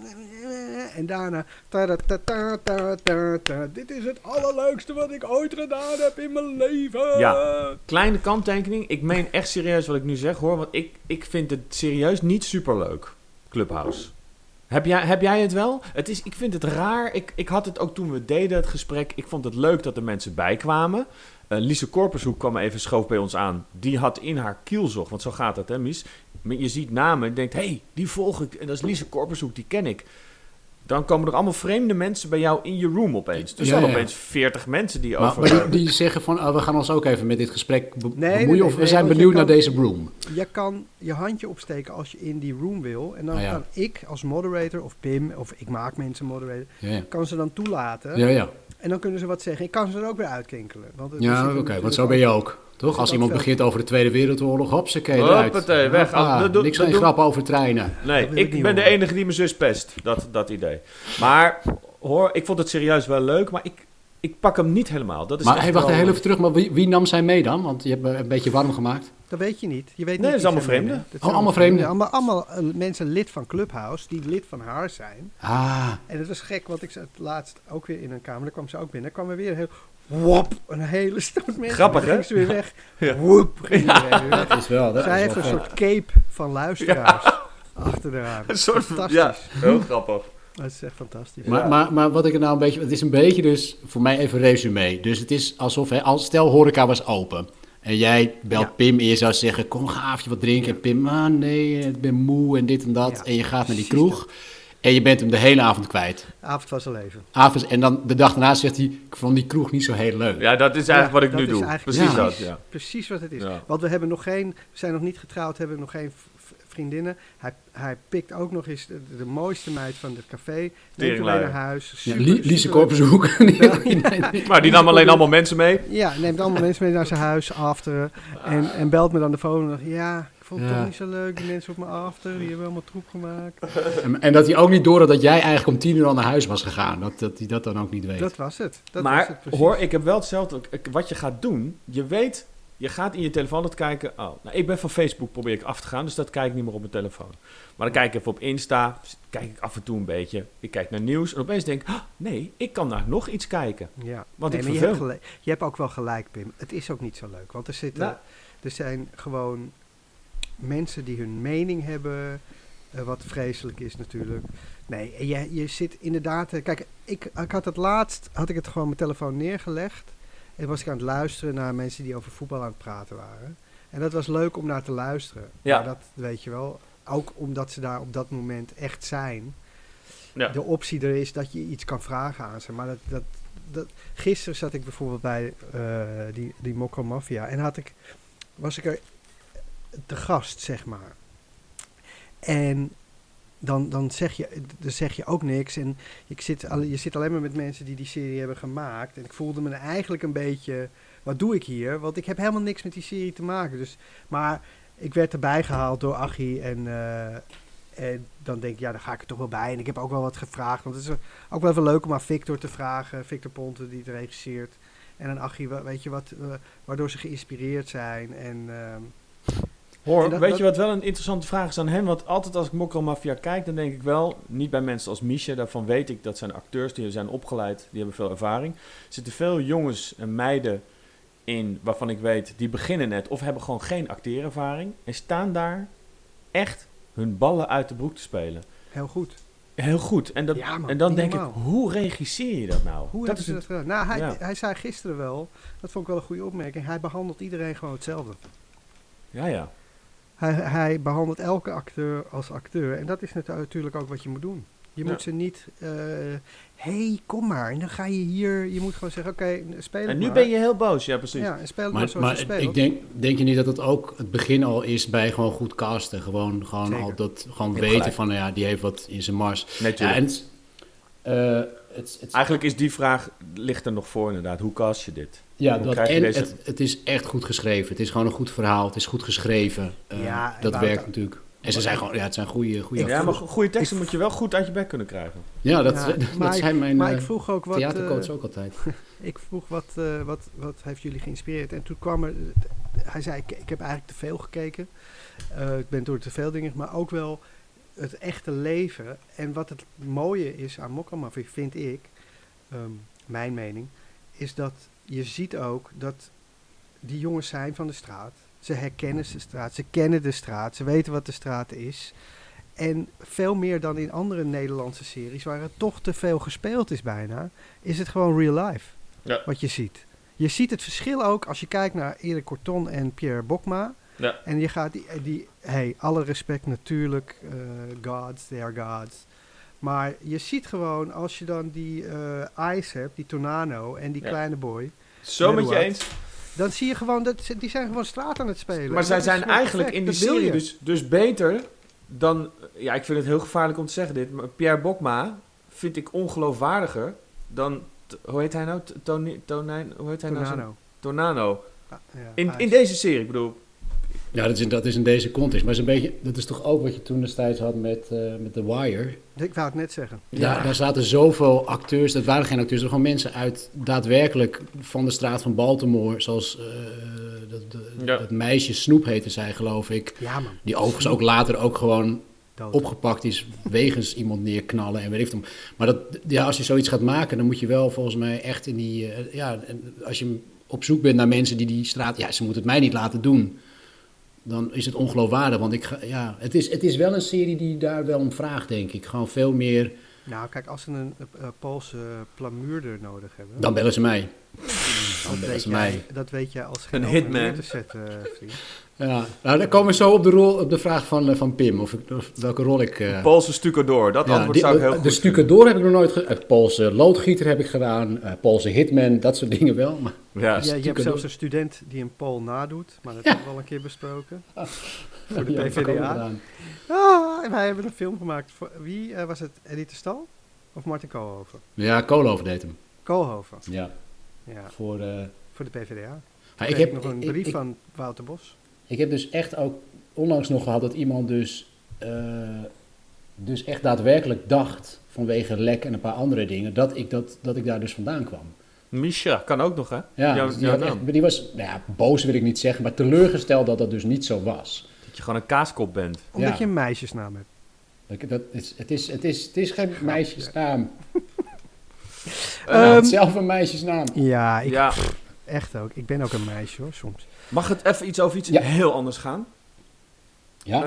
en daarna. Dit is het allerleukste wat ik ooit gedaan heb in mijn leven. Ja. Kleine kanttekening. Ik meen echt serieus wat ik nu zeg hoor. Want ik, ik vind het serieus niet superleuk. Clubhouse. Heb jij, heb jij het wel? Het is, ik vind het raar. Ik, ik had het ook toen we deden het gesprek. Ik vond het leuk dat er mensen bijkwamen. Eh Lise Korpershoek kwam even schoof bij ons aan. Die had in haar kielzog, want zo gaat het hè Mies. Je ziet namen en denkt, hé, hey, die volg ik. En dat is Lise Korpershoek, die ken ik. Dan komen er allemaal vreemde mensen bij jou in je room opeens. Er Ja, zijn ja. opeens 40 mensen die Maar, over... maar die, die zeggen van, ah, we gaan ons ook even met dit gesprek be- nee, bemoeien. nee, of we nee, zijn want benieuwd kan- naar deze broom. Je kan je handje opsteken als je in die room wil. En dan Ah, ja. kan ik als moderator of Pim, of ik maak mensen moderator, Ja, ja. kan ze dan toelaten. ja, ja. En dan kunnen ze wat zeggen. Ik kan ze er ook weer uitkinkelen. Want het ja oké, want natuurlijk zo ben je ook. Toch? Als iemand begint over de Tweede Wereldoorlog, hopsakee, eruit. Hoppatee, weg. Dat doe- niks geen grap over treinen. Nee, ik ben de enige die mijn zus pest. Dat, dat idee. Maar hoor, ik vond het serieus wel leuk, maar ik, ik pak hem niet helemaal. Dat is Maar echt hey, wacht wel- heel even terug, maar wie, wie nam zij mee dan? Want je hebt me een beetje warm gemaakt. Dat weet je niet. Je weet Nee, niet dat is wie allemaal vreemden. Dat Oh, zijn allemaal vreemden. Allemaal, allemaal eh, mensen lid van Clubhouse die lid van haar zijn. Ah, En het was gek, want ik zat laatst ook weer in een kamer. Daar kwam ze ook binnen. Dan kwam er weer een heel... Wop, een hele stoot mensen. Grappig, Dan ging hè? ze weer weg. Ja. Woep, ging weer weg. dat is wel. Dat Zij is heeft wel een vet. soort cape van luisteraars achter de aan. Een soort Fantastisch. ja, heel grappig. Dat is echt fantastisch. Maar, maar, maar wat ik er nou een beetje... Het is een beetje dus, voor mij even resume. Dus het is alsof, hè, als, stel horeca was open. En jij belt Ja. Pim en je zou zeggen, kom gaafje wat drinken. En Pim, ah nee, ik ben moe en dit en dat. Ja, en je gaat naar die precies kroeg. En je bent hem de hele avond kwijt. Avond was al even. Avond, en dan de dag daarna zegt hij, ik vond die kroeg niet zo heel leuk. Ja, dat is eigenlijk Ja, wat ik nu doe. eigenlijk Precies Ja. dat, ja. Precies wat het is. Ja. Want we hebben nog geen, we zijn nog niet getrouwd, hebben nog geen vriendinnen. Hij, hij pikt ook nog eens de, de mooiste meid van het café. Neemt mee naar huis. Ja, Super, Lie- Liese super- Korpershoek. Maar die nam alleen allemaal mensen mee. Ja, neemt allemaal mensen mee naar zijn huis, afteren. En, en belt me dan de phone en zegt, ja, vond het Ja. toch niet zo leuk, die mensen op mijn after, die hebben allemaal troep gemaakt. En, en dat hij ook niet door had dat jij eigenlijk om tien uur al naar huis was gegaan. Dat, dat hij dat dan ook niet weet. Dat was het. Dat was maar het precies. hoor, ik heb wel hetzelfde. Wat je gaat doen, je weet, je gaat in je telefoon dat kijken. Oh, nou, ik ben van Facebook, probeer ik af te gaan, dus dat kijk ik niet meer op mijn telefoon. Maar dan kijk ik even op Insta, kijk ik af en toe een beetje. Ik kijk naar nieuws en opeens denk ik, ah, nee, ik kan naar nog iets kijken. Ja, Want nee, ik maar je verveel. hebt, gelijk- je hebt ook wel gelijk, Pim. Het is ook niet zo leuk. Want er, zitten, Nou. er zijn gewoon mensen die hun mening hebben, eh, wat vreselijk is natuurlijk. Nee, en je, je zit inderdaad... eh, kijk, ik, ik had het laatst, had ik het gewoon mijn telefoon neergelegd. En was ik aan het luisteren naar mensen die over voetbal aan het praten waren. En dat was leuk om naar te luisteren. Ja. Maar dat weet je wel. Ook omdat ze daar op dat moment echt zijn Ja. de optie er is dat je iets kan vragen aan ze. Maar dat, dat, dat, gisteren zat ik bijvoorbeeld bij eh, die, die Mokko Mafia en had ik, was ik er te gast, zeg maar. En dan, dan, zeg je, dan zeg je ook niks. En ik zit, je zit alleen maar met mensen die die serie hebben gemaakt. En ik voelde me eigenlijk een beetje, wat doe ik hier? Want ik heb helemaal niks met die serie te maken. Dus, maar ik werd erbij gehaald door Achie en... eh, en dan denk ik, ja, dan ga ik er toch wel bij. En ik heb ook wel wat gevraagd. Want het is ook wel even leuk om aan Victor te vragen. Victor Ponte, die het regisseert. En aan Achie, weet je wat, eh, waardoor ze geïnspireerd zijn. En ehm, Hoor, dat- weet dat- je wat wel een interessante vraag is aan hem? Want altijd als ik Mokro Mafia kijk, dan denk ik wel, niet bij mensen als Misha, daarvan weet ik dat zijn acteurs, die zijn opgeleid, die hebben veel ervaring. Er zitten veel jongens en meiden in waarvan ik weet, die beginnen net of hebben gewoon geen acteerervaring en staan daar echt hun ballen uit de broek te spelen. heel goed. Heel goed. En, dat, Ja, man, en dan denk normaal. ik, hoe regisseer je dat nou? Hoe dat ze het- dat gedaan? Nou, hij, ja. hij zei gisteren wel, dat vond ik wel een goede opmerking. Hij behandelt iedereen gewoon hetzelfde. Ja, ja. Hij, hij behandelt elke acteur als acteur. En dat is natu- natuurlijk ook wat je moet doen. Je Ja. moet ze niet, hé, hey, kom maar. En dan ga je hier, je moet gewoon zeggen, oké, speel het En nu maar. ben je heel boos, ja precies. Ja, en speel maar, Maar, zoals maar je speelt. ik denk, denk je niet dat het ook het begin al is bij gewoon goed casten? Gewoon, gewoon Zeker. al dat gewoon weten gelijk. van, nou ja, die heeft wat in zijn mars. Nee, Ja, tuurlijk. en het, eh, het, het, Eigenlijk is die vraag, ligt er nog voor inderdaad. Hoe cast je dit? Ja, dat, en deze- het, het is echt goed geschreven. Het is gewoon een goed verhaal. Het is goed geschreven. Eh, Ja, dat werkt natuurlijk. En ze zijn gewoon, ja, het zijn goede, goede Ja, maar go- goede teksten moet je wel goed uit je bek kunnen krijgen. Ja, dat, Ja, dat zijn mijn maar eh, ik vroeg ook wat, theatercoach eh, ook altijd. ik vroeg wat, eh, wat, wat heeft jullie geïnspireerd? En toen kwam er, hij zei, ik, ik heb eigenlijk te veel gekeken. Eh, ik ben door te veel dingen, maar ook wel het echte leven. En wat het mooie is aan Mokkamafie, vind ik, ehm, mijn mening, is dat je ziet ook dat die jongens zijn van de straat. Ze herkennen de straat, ze kennen de straat, ze weten wat de straat is. En veel meer dan in andere Nederlandse series, waar het toch te veel gespeeld is bijna, is het gewoon real life. Ja. Wat je ziet. Je ziet het verschil ook als je kijkt naar Erik Corton en Pierre Bokma. Ja. En je gaat die, die hey, alle respect natuurlijk, eh, gods, they are gods. Maar je ziet gewoon, als je dan die eh Ice hebt, die Tornado en die Ja. kleine boy, Zo met je eens. dan zie je gewoon dat ze, die zijn gewoon straat aan het spelen. Maar En zij zijn eigenlijk perfect, in die serie dus, dus beter dan... Ja, ik vind het heel gevaarlijk om te zeggen dit. Maar Pierre Bokma vind ik ongeloofwaardiger dan... Hoe heet hij nou? Tonijn? Hoe heet hij nou? Tornado. Tornado. Ah, ja, In, in deze serie, ik bedoel... Ja, dat is, in- dat is in deze context. Maar is een beetje, dat is toch ook wat je toen destijds had met, eh, met The Wire. Ik wou het net zeggen. Daar, daar zaten zoveel acteurs, dat waren geen acteurs, dat waren gewoon mensen uit daadwerkelijk van de straat van Baltimore. Zoals eh, dat, dat, Ja. dat meisje Snoep heette zij, geloof ik. Ja man. Die overigens ook later ook gewoon Dood. opgepakt is wegens iemand neerknallen en weet ik veel. Maar dat, ja, als je zoiets gaat maken, dan moet je wel volgens mij echt in die... eh, ja, en als je op zoek bent naar mensen die die straat... Ja, ze moeten het mij niet laten doen. Dan is het ongeloofwaardig, want ik ga, ja, het, is, het is wel een serie die daar wel om vraagt, denk ik. Gewoon veel meer... Nou, kijk, als ze een eh, eh, Poolse plamuurder nodig hebben, Dan bellen ze mij. dat, bellen weet ze jij, mij. dat weet jij als geen Een hitman. te zetten, vriend. Ja, nou, dan komen we zo op de, rol, op de vraag van, eh, van Pim, of, ik, of welke rol ik... eh, Poolse stucadoor, dat ja, antwoord die- zou ik heel de goed vinden. stucadoor heb ik nog nooit gedaan. Poolse loodgieter heb ik gedaan. eh, Poolse hitman, dat soort dingen wel. Maar, Ja, Ja, je hebt zelfs een student die een poll nadoet, maar dat Ja. hebben we al een keer besproken. Voor de PvdA. gedaan. Ah, wij hebben een film gemaakt. Voor, wie eh, was het? De Stal of Martin Koolhoven? Ja, Koolhoven deed hem. Koolhoven, Ja, ja, voor... eh, voor de PvdA. ja, Ik heb nog een ik- brief ik, van Wouter Bos. Ik heb dus echt ook onlangs nog gehad dat iemand dus, eh, dus echt daadwerkelijk dacht, vanwege lek en een paar andere dingen, dat ik, dat, dat ik daar dus vandaan kwam. Misha kan ook nog, hè? Ja, Jouw- die, echt, was, nou ja, boos wil ik niet zeggen, maar teleurgesteld dat dat dus niet zo was. Dat je gewoon een kaaskop bent. Omdat Ja. je een meisjesnaam hebt. Dat, dat is, het, is, het, is, het is geen meisjesnaam. Ehm, Uh, het is zelf een meisjesnaam. Ja, ik, ja, echt ook. Ik ben ook een meisje hoor, soms. Mag het even iets over iets Ja. heel anders gaan? Ja,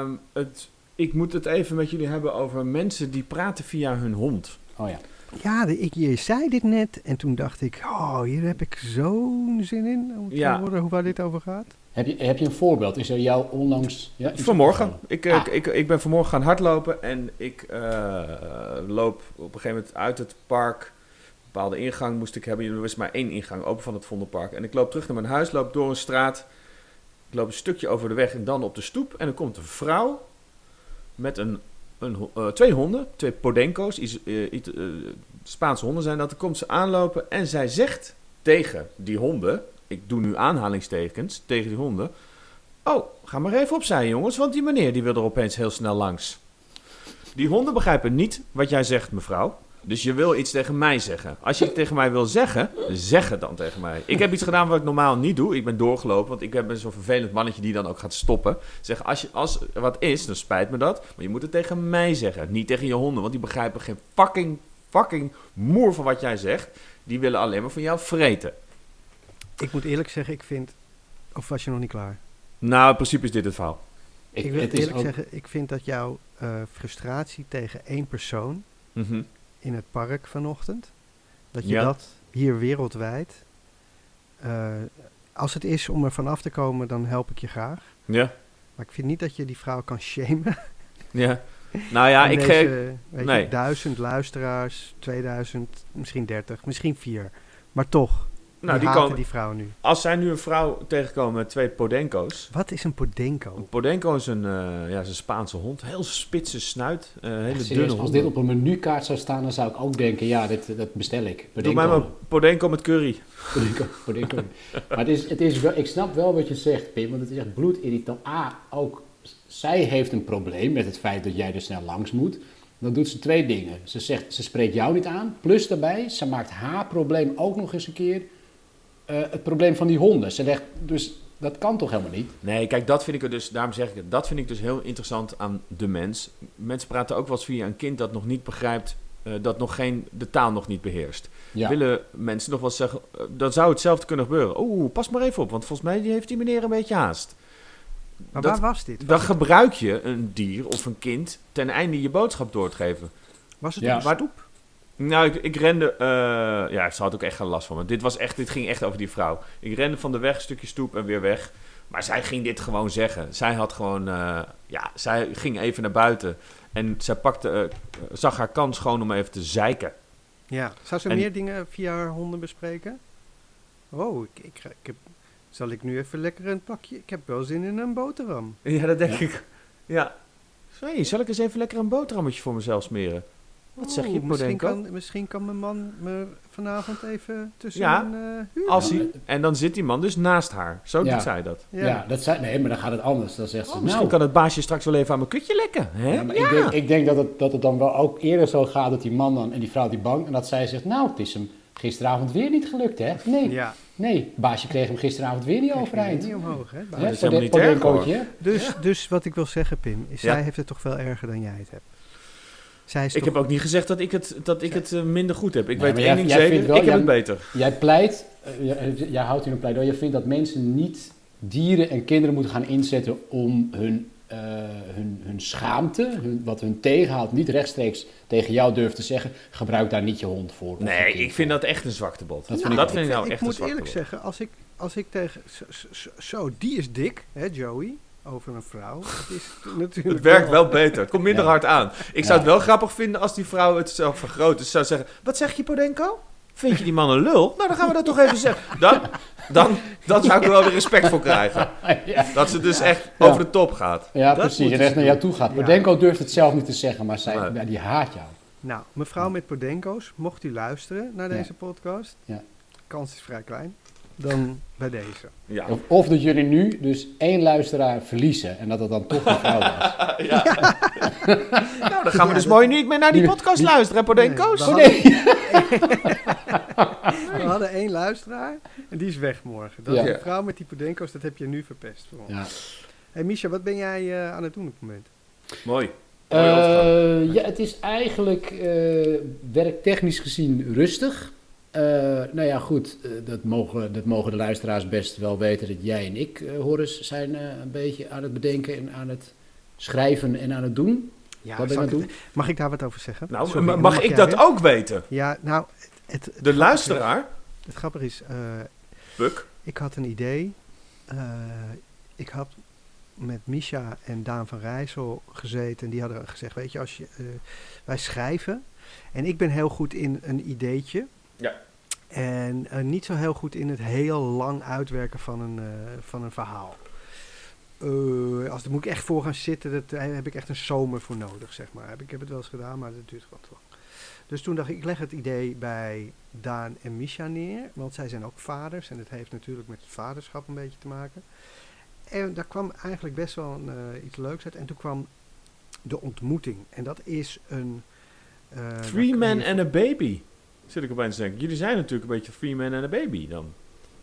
Ehm, het, ik moet het even met jullie hebben over mensen die praten via hun hond. oh ja. Ja, de, ik, je zei dit net en toen dacht ik, oh, hier heb ik zo'n zin in om te Ja. horen hoe waar dit over gaat. Heb je, heb je een voorbeeld? Is er jou onlangs... Ja, Vanmorgen. Ik, eh, Ah. ik, ik ben vanmorgen gaan hardlopen en ik eh, loop op een gegeven moment uit het park. Bepaalde ingang moest ik hebben. Er was maar één ingang open van het Vondelpark. En ik loop terug naar mijn huis, loop door een straat. Ik loop een stukje over de weg en dan op de stoep. En er komt een vrouw met een, een, eh, twee honden, twee Podenco's, iets, eh, eh, Spaanse honden zijn dat. Dan komt ze aanlopen en zij zegt tegen die honden, ik doe nu aanhalingstekens, tegen die honden... Oh, ga maar even opzij, jongens, want die meneer die wil er opeens heel snel langs. Die honden begrijpen niet wat jij zegt, mevrouw. Dus je wil iets tegen mij zeggen. Als je het tegen mij wil zeggen, zeg het dan tegen mij. Ik heb iets gedaan wat ik normaal niet doe. Ik ben doorgelopen, want ik ben zo'n vervelend mannetje die dan ook gaat stoppen. Zeg, als, je, als er wat is, dan spijt me dat. Maar je moet het tegen mij zeggen, niet tegen je honden. Want die begrijpen geen fucking, fucking moer van wat jij zegt. Die willen alleen maar van jou vreten. Ik moet eerlijk zeggen, ik vind... Of was je nog niet klaar? Nou, in principe is dit het verhaal. Ik, Ik, wil het is eerlijk ook, zeggen, ik vind dat jouw eh, frustratie tegen één persoon Mhm. In het park vanochtend, dat je Ja. dat hier wereldwijd, eh, als het is om er vanaf te komen, dan help ik je graag. Ja, Maar ik vind niet dat je die vrouw kan shamen. ja. Nou ja, ik geef... nee. duizend luisteraars, 2000, misschien 30, misschien 4. Maar toch, Nou, die die haten kan, die vrouw nu. als zij nu een vrouw tegenkomen met twee Podenco's. Wat is een Podenco? Een Podenco is een, eh, ja, is een Spaanse hond. Heel spitse snuit. eh, hele dunne als dit op een menukaart zou staan, dan zou ik ook denken, ja, dit, dat bestel ik. Doe Bedenk mij maar Podenco met curry. Podenco, Podenco. maar het is, het is wel, ik snap wel wat je zegt, Pim, want het is echt bloedirritant. A, ook zij heeft een probleem met het feit dat jij er snel langs moet. Dan doet ze twee dingen. Ze, zegt, ze spreekt jou niet aan. Plus daarbij, ze maakt haar probleem ook nog eens een keer eh, het probleem van die honden. Ze legt, dus dat kan toch helemaal niet? Nee, kijk, dat vind ik er dus, daarom zeg ik het, dat vind ik dus heel interessant aan de mens. Mensen praten ook wel eens via een kind dat nog niet begrijpt, eh, dat nog geen, de taal nog niet beheerst. Ja. Willen mensen nog wel eens zeggen, eh, dan zou hetzelfde kunnen gebeuren. Oeh, pas maar even op, want volgens mij heeft die meneer een beetje haast. Maar dat- waar was dit? Dan Was het, gebruik je een dier of een kind ten einde je boodschap door te geven. was het Ja. op Waar- stoep? Nou, ik, ik rende. eh, ja, ze had ook echt geen last van me. Dit, was echt, dit ging echt over die vrouw. Ik rende van de weg, een stukje stoep en weer weg. Maar zij ging dit gewoon zeggen. Zij had gewoon. eh, ja, zij ging even naar buiten. En zij pakte, eh, zag haar kans gewoon om even te zeiken. Ja. Zou ze En- meer dingen via haar honden bespreken? Oh, ik, ik, ik heb, zal ik nu even lekker een pakje? Ik heb wel zin in een boterham. Ja, dat denk ik. Ja. Hey, zal ik eens even lekker een boterhammetje voor mezelf smeren? Wat zeg je, misschien kan, misschien kan mijn man me vanavond even tussen Ja, een huur. Als hij, en dan zit die man dus naast haar. Zo Ja. doet zij dat. Ja, dat zei, nee, maar dan gaat het anders. Dan zegt ze, Oh, misschien nou, kan het baasje straks wel even aan mijn kutje lekken. Hè? Ja, maar Ik, denk, ik denk dat het, dat het dan wel ook eerder zo gaat dat die man dan en die vrouw die bang en dat zij zegt, nou, het is hem gisteravond weer niet gelukt, hè? Nee, ja. nee, baasje kreeg hem gisteravond weer niet overeind. niet omhoog, hè? dat Hè, is helemaal niet erg? Dus, dus wat ik wil zeggen, Pim, is Ja. zij heeft het toch veel erger dan jij het hebt. Zij is Ik toch- heb ook niet gezegd dat ik het, dat ik het eh, minder goed heb. Ik Nee, weet één ding zeker, wel- ik heb jij- het beter. Jij pleit, eh, jij, jij houdt hier een pleidooi, je vindt dat mensen niet dieren en kinderen moeten gaan inzetten om hun, eh, hun, hun schaamte, hun, wat hun tegenhoudt, niet rechtstreeks tegen jou durft te zeggen, gebruik daar niet je hond voor. Nee, ik vind voor. dat echt een zwaktebod. Dat Dat vind vind ik ik, ook. nou ik echt moet een eerlijk zeggen, als ik, als ik tegen... Zo, zo- zo, die is dik, hè, Joey? Over een vrouw. Het is natuurlijk... Het werkt wel beter. Het komt minder Ja. hard aan. Ik zou het wel grappig vinden als die vrouw het zelf vergroot. Dus zou zeggen, wat zeg je Podenko? Vind je die man een lul? Nou, dan gaan we dat toch even zeggen. Dan, dan, dan zou ik er wel weer respect voor krijgen. Dat ze dus echt over de top gaat. ja Dat precies. En echt naar jou toe gaat. Podenko durft het zelf niet te zeggen, maar zij, Nee. die haat jou. Nou, mevrouw met Podenko's, mocht u luisteren naar deze podcast, Ja. kans is vrij klein, dan bij deze. Ja. Of, of dat jullie nu dus één luisteraar verliezen en dat het dan toch een vrouw was. ja. nou, dan gaan we Ja, dus dat- mooi niet meer naar die podcast die- luisteren, hè, Podenko's. Nee, Oh nee! We hadden één luisteraar en die is weg morgen. Dat Ja. is een vrouw met die Podenko's, dat heb je nu verpest voor ons. Ja. Hey Misha, wat ben jij eh, aan het doen op het moment? Mooi. Eh, ja, het is eigenlijk eh, werktechnisch gezien rustig. Eh, nou ja, goed, eh, dat, mogen, dat mogen de luisteraars best wel weten dat jij en ik, eh Horace, zijn eh, een beetje aan het bedenken en aan het schrijven en aan het doen. Ja, Wat ben je aan doen? Mag ik daar wat over zeggen? Nou, Sorry, mag ik dat weer. ook weten? Ja, nou, het, het, De luisteraar? het grappige is, eh, Puk. ik had een idee. Eh, ik had met Misha en Daan van Rijssel gezeten. En die hadden gezegd, weet je, als je, eh, wij schrijven. En ik ben heel goed in een ideetje. Ja. En eh, niet zo heel goed in het heel lang uitwerken van een, eh, van een verhaal. Eh, als daar moet ik echt voor gaan zitten, dat, daar heb ik echt een zomer voor nodig, zeg maar. Heb Ik heb het wel eens gedaan, maar dat duurt gewoon te lang. Dus toen dacht ik, ik leg het idee bij Daan en Misha neer. Want zij zijn ook vaders en het heeft natuurlijk met het vaderschap een beetje te maken. En daar kwam eigenlijk best wel een, iets leuks uit. En toen kwam de ontmoeting. En dat is een... eh, Three je- and a baby. Zit ik opeens te denken. Jullie zijn natuurlijk een beetje three man and a baby dan.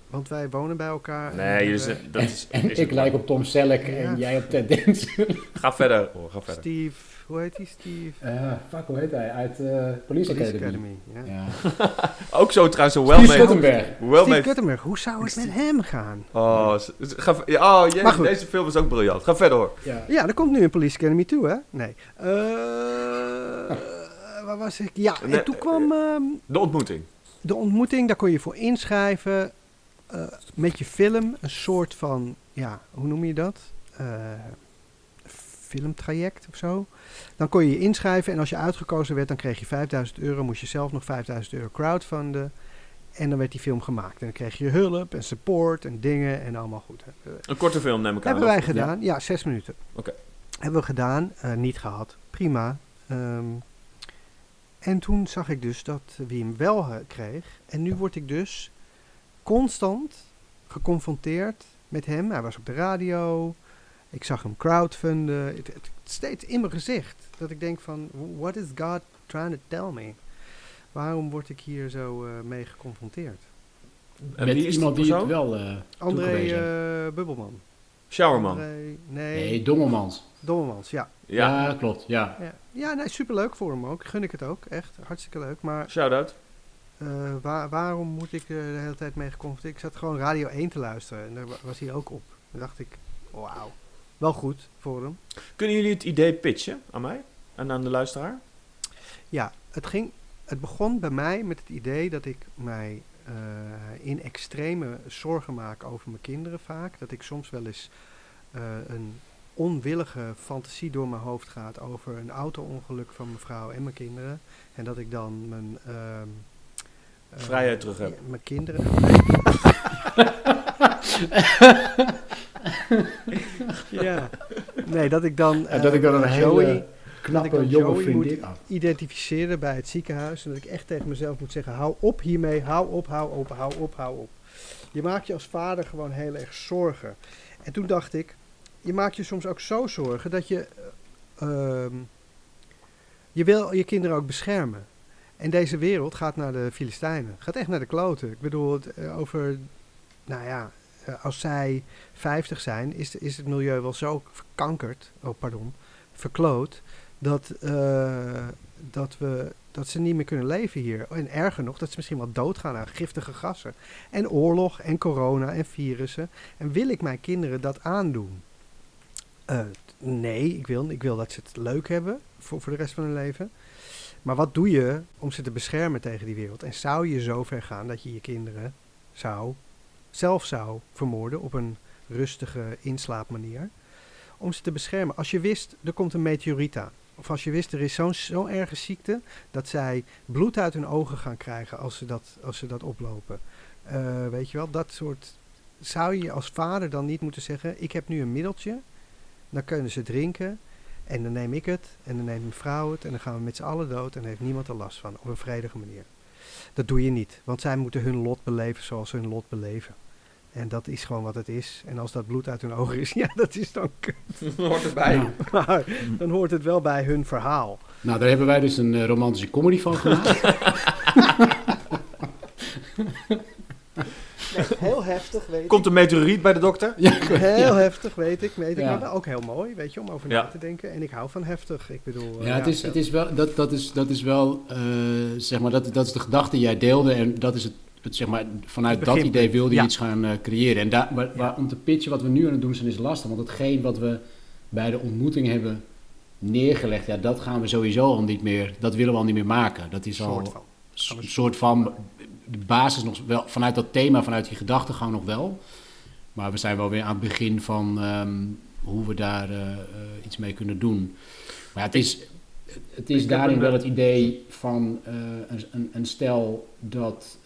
Want wij wonen bij elkaar. en Nee, jullie zijn, dat is, En is ik lijk wel. op Tom Selleck Ja. en jij op Ted Danson. Ga verder. Oh, ga verder. Steve, hoe heet die Steve? Eh, fuck, hoe heet hij? Uit eh Police, Police Academy. Academy. ja. Ja. Ook zo trouwens een Steve. Steve hoe zou het met hem gaan? Oh, ga, oh deze film is ook briljant. Ga verder hoor. Ja. Ja, er komt nu een Police Academy toe, hè? Nee. Eh, waar was ik? Ja, en toen kwam ehm, De ontmoeting. de ontmoeting. Daar kon je voor inschrijven. eh, met je film. Een soort van, ja, hoe noem je dat? Eh, filmtraject of zo. Dan kon je je inschrijven. En als je uitgekozen werd, dan kreeg je 5000 euro. Moest je zelf nog 5000 euro crowdfunden. En dan werd die film gemaakt. En dan kreeg je hulp en support en dingen en allemaal goed. Een korte film neem ik aan. Hebben wij gedaan, ja, zes minuten. Oké. Hebben we gedaan, eh, niet gehad, prima. Ehm, en toen zag ik dus dat wie hem wel eh, kreeg. En nu word ik dus constant geconfronteerd met hem. Hij was op de radio, ik zag hem crowdfunden. Het, het, het steeds in mijn gezicht. Dat ik denk van, what is God trying to tell me? Waarom word ik hier zo eh, mee geconfronteerd? En Met wie is iemand die het wel... eh André eh, Bubbelman. Showerman. André, nee, Nee, Dommelmans. Dommelmans, ja. Ja. Ja, klopt. Ja. Ja, ja nee, superleuk voor hem ook. Gun ik het ook, echt. Hartstikke leuk. Maar Shout-out. eh, waar, waarom moet ik er de hele tijd mee geconfronteerd? Ik zat gewoon Radio 1 te luisteren en daar wa- was hij ook op. Toen dacht ik, wauw, wel goed voor hem. Kunnen jullie het idee pitchen aan mij? En aan de luisteraar? Ja, het, ging, het begon bij mij met het idee dat ik mij eh, in extreme zorgen maak over mijn kinderen vaak. Dat ik soms wel eens eh, een onwillige fantasie door mijn hoofd gaat over een auto-ongeluk van mijn vrouw en mijn kinderen. En dat ik dan mijn... ehm, eh, Vrijheid terug heb. mijn kinderen... ja. Nee, dat ik dan... En dat ik dan een eh, hele Joey- knappe, dan jonge Joey vriendin... moet identificeren bij het ziekenhuis. En dat ik echt tegen mezelf moet zeggen: hou op hiermee, hou op, hou op, hou op, hou op. Je maakt je als vader gewoon heel erg zorgen. En toen dacht ik: je maakt je soms ook zo zorgen dat je. eh, ehm, je wil je kinderen ook beschermen. En deze wereld gaat naar de Filistijnen. Gaat echt naar de kloten. Ik bedoel, eh, over. Nou ja, eh, als zij 50 zijn, is, is het milieu wel zo verkankerd. Oh, pardon. Verkloot dat, eh, dat, we, dat ze niet meer kunnen leven hier. En erger nog, dat ze misschien wel doodgaan aan giftige gassen. En oorlog en corona en virussen. En wil ik mijn kinderen dat aandoen? Eh, nee, ik wil, ik wil dat ze het leuk hebben voor, voor de rest van hun leven. Maar wat doe je om ze te beschermen tegen die wereld? En zou je zo ver gaan dat je je kinderen zou zelf zou vermoorden op een rustige inslaapmanier. Om ze te beschermen. Als je wist, er komt een meteoriet aan. Of als je wist, er is zo'n zo'n erge ziekte dat zij bloed uit hun ogen gaan krijgen als ze dat, als ze dat oplopen. Eh, weet je wel, dat soort. Zou je als vader dan niet moeten zeggen: Ik heb nu een middeltje, dan kunnen ze drinken. En dan neem ik het, en dan neemt mijn vrouw het, en dan gaan we met z'n allen dood en dan heeft niemand er last van, op een vredige manier. Dat doe je niet, want zij moeten hun lot beleven zoals ze hun lot beleven. En dat is gewoon wat het is. En als dat bloed uit hun ogen is, ja, dat is dan kut. Hoort erbij. Ja. Maar dan hoort het wel bij hun verhaal. Nou, daar hebben wij dus een eh, romantische comedy van gemaakt. Heel heftig, weet Komt een meteoriet bij de dokter? ik. Heel heftig, weet ik. Weet ik. Ja. Maar wel ook heel mooi, weet je, om over Ja. na te denken. En ik hou van heftig. Ik bedoel... eh, Ja, het is, het is wel, dat, dat is, dat is wel, eh, zeg maar, dat, dat is de gedachte die jij deelde en dat is het, het zeg maar, vanuit dat idee wilde je Ja. iets gaan eh, creëren. En daar, waar, waar- om te pitchen wat we nu aan het doen zijn is lastig, want hetgeen wat we bij de ontmoeting hebben neergelegd, ja, dat gaan we sowieso al niet meer, dat willen we al niet meer maken. Dat is al soort van. een soort van, de basis nog wel, vanuit dat thema, vanuit die gedachtegang nog wel. Maar we zijn wel weer aan het begin van ehm, hoe we daar eh, eh, iets mee kunnen doen. Maar ja, het is, het is daarin wel eh, het idee van een, een, stel dat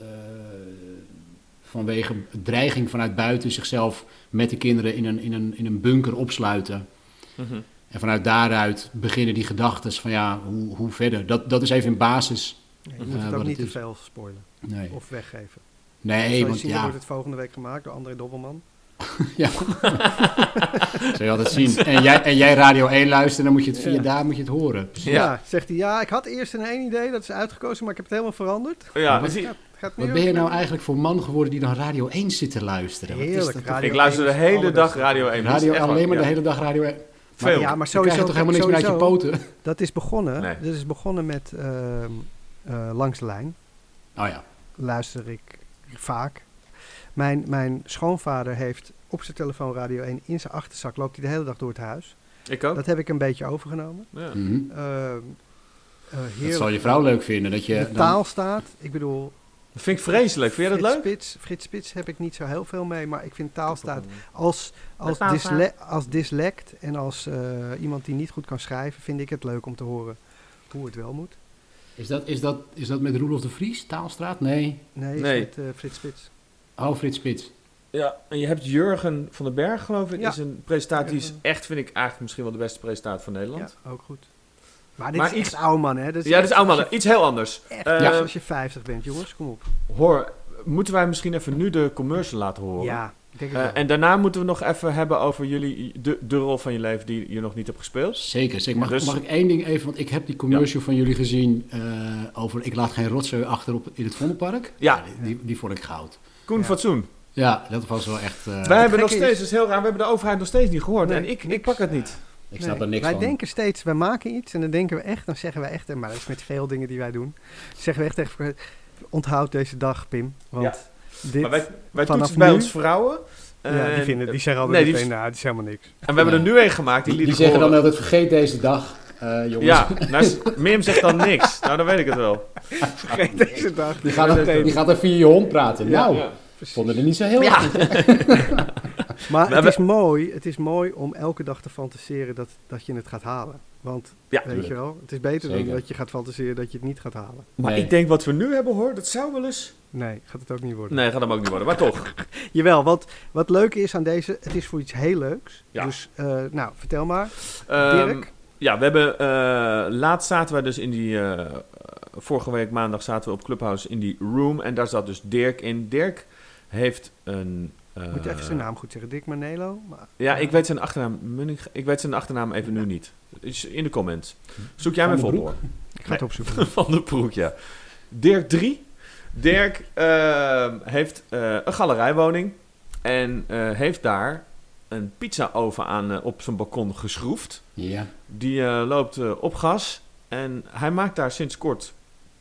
vanwege dreiging vanuit buiten zichzelf met de kinderen in een, in een, in een bunker opsluiten. Mhm. En vanuit daaruit beginnen die gedachten van ja, hoe, hoe verder. Dat, dat is even in basis. Ja, je moet het ook niet het te veel spoilen. Nee, Of weggeven. nee Zoals je want ziet, ja, wordt het volgende week gemaakt door André Dobbelman. ja. Zul je altijd zien. En jij, en jij Radio 1 luisteren, dan moet je het via Ja. daar moet je het horen. Ja. Ja. zegt hij, ja, ik had eerst een één idee, dat is uitgekozen, maar ik heb het helemaal veranderd. Ja, Wat- zie- Gaat, Wat ben je nou eigenlijk voor man geworden die dan Radio 1 zit te luisteren? Wat is Heerlijk, dat? Radio ik luister de 1 is hele dag Radio 1. Dat is Radio, echt alleen maar de ja. hele dag Radio 1. Veel. Ja, maar Dan krijg sowieso, je toch helemaal niks meer uit je poten? Dat is begonnen. Nee. Dat is begonnen met ehm, eh, Langs de Lijn. Oh ja. Luister ik vaak. Mijn, mijn schoonvader heeft op zijn telefoon Radio 1 in zijn achterzak. Loopt hij de hele dag door het huis. Ik ook. Dat heb ik een beetje overgenomen. Ja. Mhm. Ehm, eh, Dat zal je vrouw leuk vinden. Dat je De dan- taal staat. Ik bedoel, Dat vind ik vreselijk. Vind jij dat Frits leuk? Spits, Frits Spits heb ik niet zo heel veel mee. Maar ik vind taalstaat als, als, dysle als dyslect en als eh, iemand die niet goed kan schrijven, vind ik het leuk om te horen hoe het wel moet. Is dat, is, dat, is dat met Roelof de Vries, Taalstraat? Nee. Nee, is Nee. met eh, Frits Spits. Oh, Frits Spits. Ja, en je hebt Jurgen van den Berg, geloof ik. Ja. Is een presentatie die is echt, vind ik, eigenlijk misschien wel de beste presentator van Nederland. Ja, ook goed. Maar dit Maar is iets- oude man, hè? Dat Ja, dat is als je- iets heel anders. Echt, Eh, ja. als je 50 bent, jongens, kom op. Hoor, moeten wij misschien even nu de commercial laten horen? Ja, Eh, en daarna moeten we nog even hebben over jullie, de, de rol van je leven die je nog niet hebt gespeeld. Zeker. zeker. Mag, Dus- mag ik één ding even, want ik heb die commercial van jullie gezien eh, over ik laat geen rotzooi achter op, in het Vondelpark. Ja. die, die, die vond ik goud. Koen Ja. Fatsoen. Ja, dat was wel echt... eh, wij hebben nog steeds, is- dat is heel raar, we hebben de overheid nog steeds niet gehoord. Nee, en ik, ik pak het niet. ik snap Nee, er niks wij van. denken steeds, wij maken iets en dan denken we echt, dan zeggen we echt, maar dat is met veel dingen die wij doen, zeggen we echt tegen onthoud deze dag, Pim. Want Ja. Dit, Maar wij, wij vanaf toetsen bij nu- ons vrouwen. ja, die, En- vinden, die zeggen nee, altijd die- meteen, nou, het is helemaal niks. En we hebben er nu een gemaakt, die Die, die zeggen dan altijd vergeet deze dag, eh, jongens. Ja, nou, Mirjam zegt dan niks. Nou, dan weet ik het wel. Vergeet deze dag. Die, gaat er, die gaat er via je hond praten. nou, Ja. vonden er niet zo heel Ja. Maar We het hebben- is, mooi, het is mooi om elke dag te fantaseren dat, dat je het gaat halen. Want, Ja, weet tuurlijk. je wel, het is beter dan dat je gaat fantaseren dat je het niet gaat halen. Maar Nee. ik denk wat we nu hebben hoor, dat zou wel eens... Nee, gaat het ook niet worden. Nee, gaat hem ook niet worden, maar toch. Jawel, wat, wat leuk is aan deze, het is voor iets heel leuks. Ja. Dus, eh, nou, vertel maar. Ehm, Dirk? ja, we hebben... eh, laatst zaten wij dus in die... eh, vorige week maandag zaten we op Clubhouse in die room. En daar zat dus Dirk in. Dirk heeft een... eh, Moet je even zijn naam goed zeggen. Dick Manelo. Maar, Ja, ik weet zijn achternaam. Munich- Ik weet zijn achternaam even nu niet. Is In de comments. Zoek jij Broek? hoor. Ik ga het opzoeken. Van de Broek, ja. Dirk 3. Dirk ehm, heeft eh, een galerijwoning. En eh, heeft daar een pizza-oven aan eh, op zijn balkon geschroefd. Ja. Die loopt op gas. En hij maakt daar sinds kort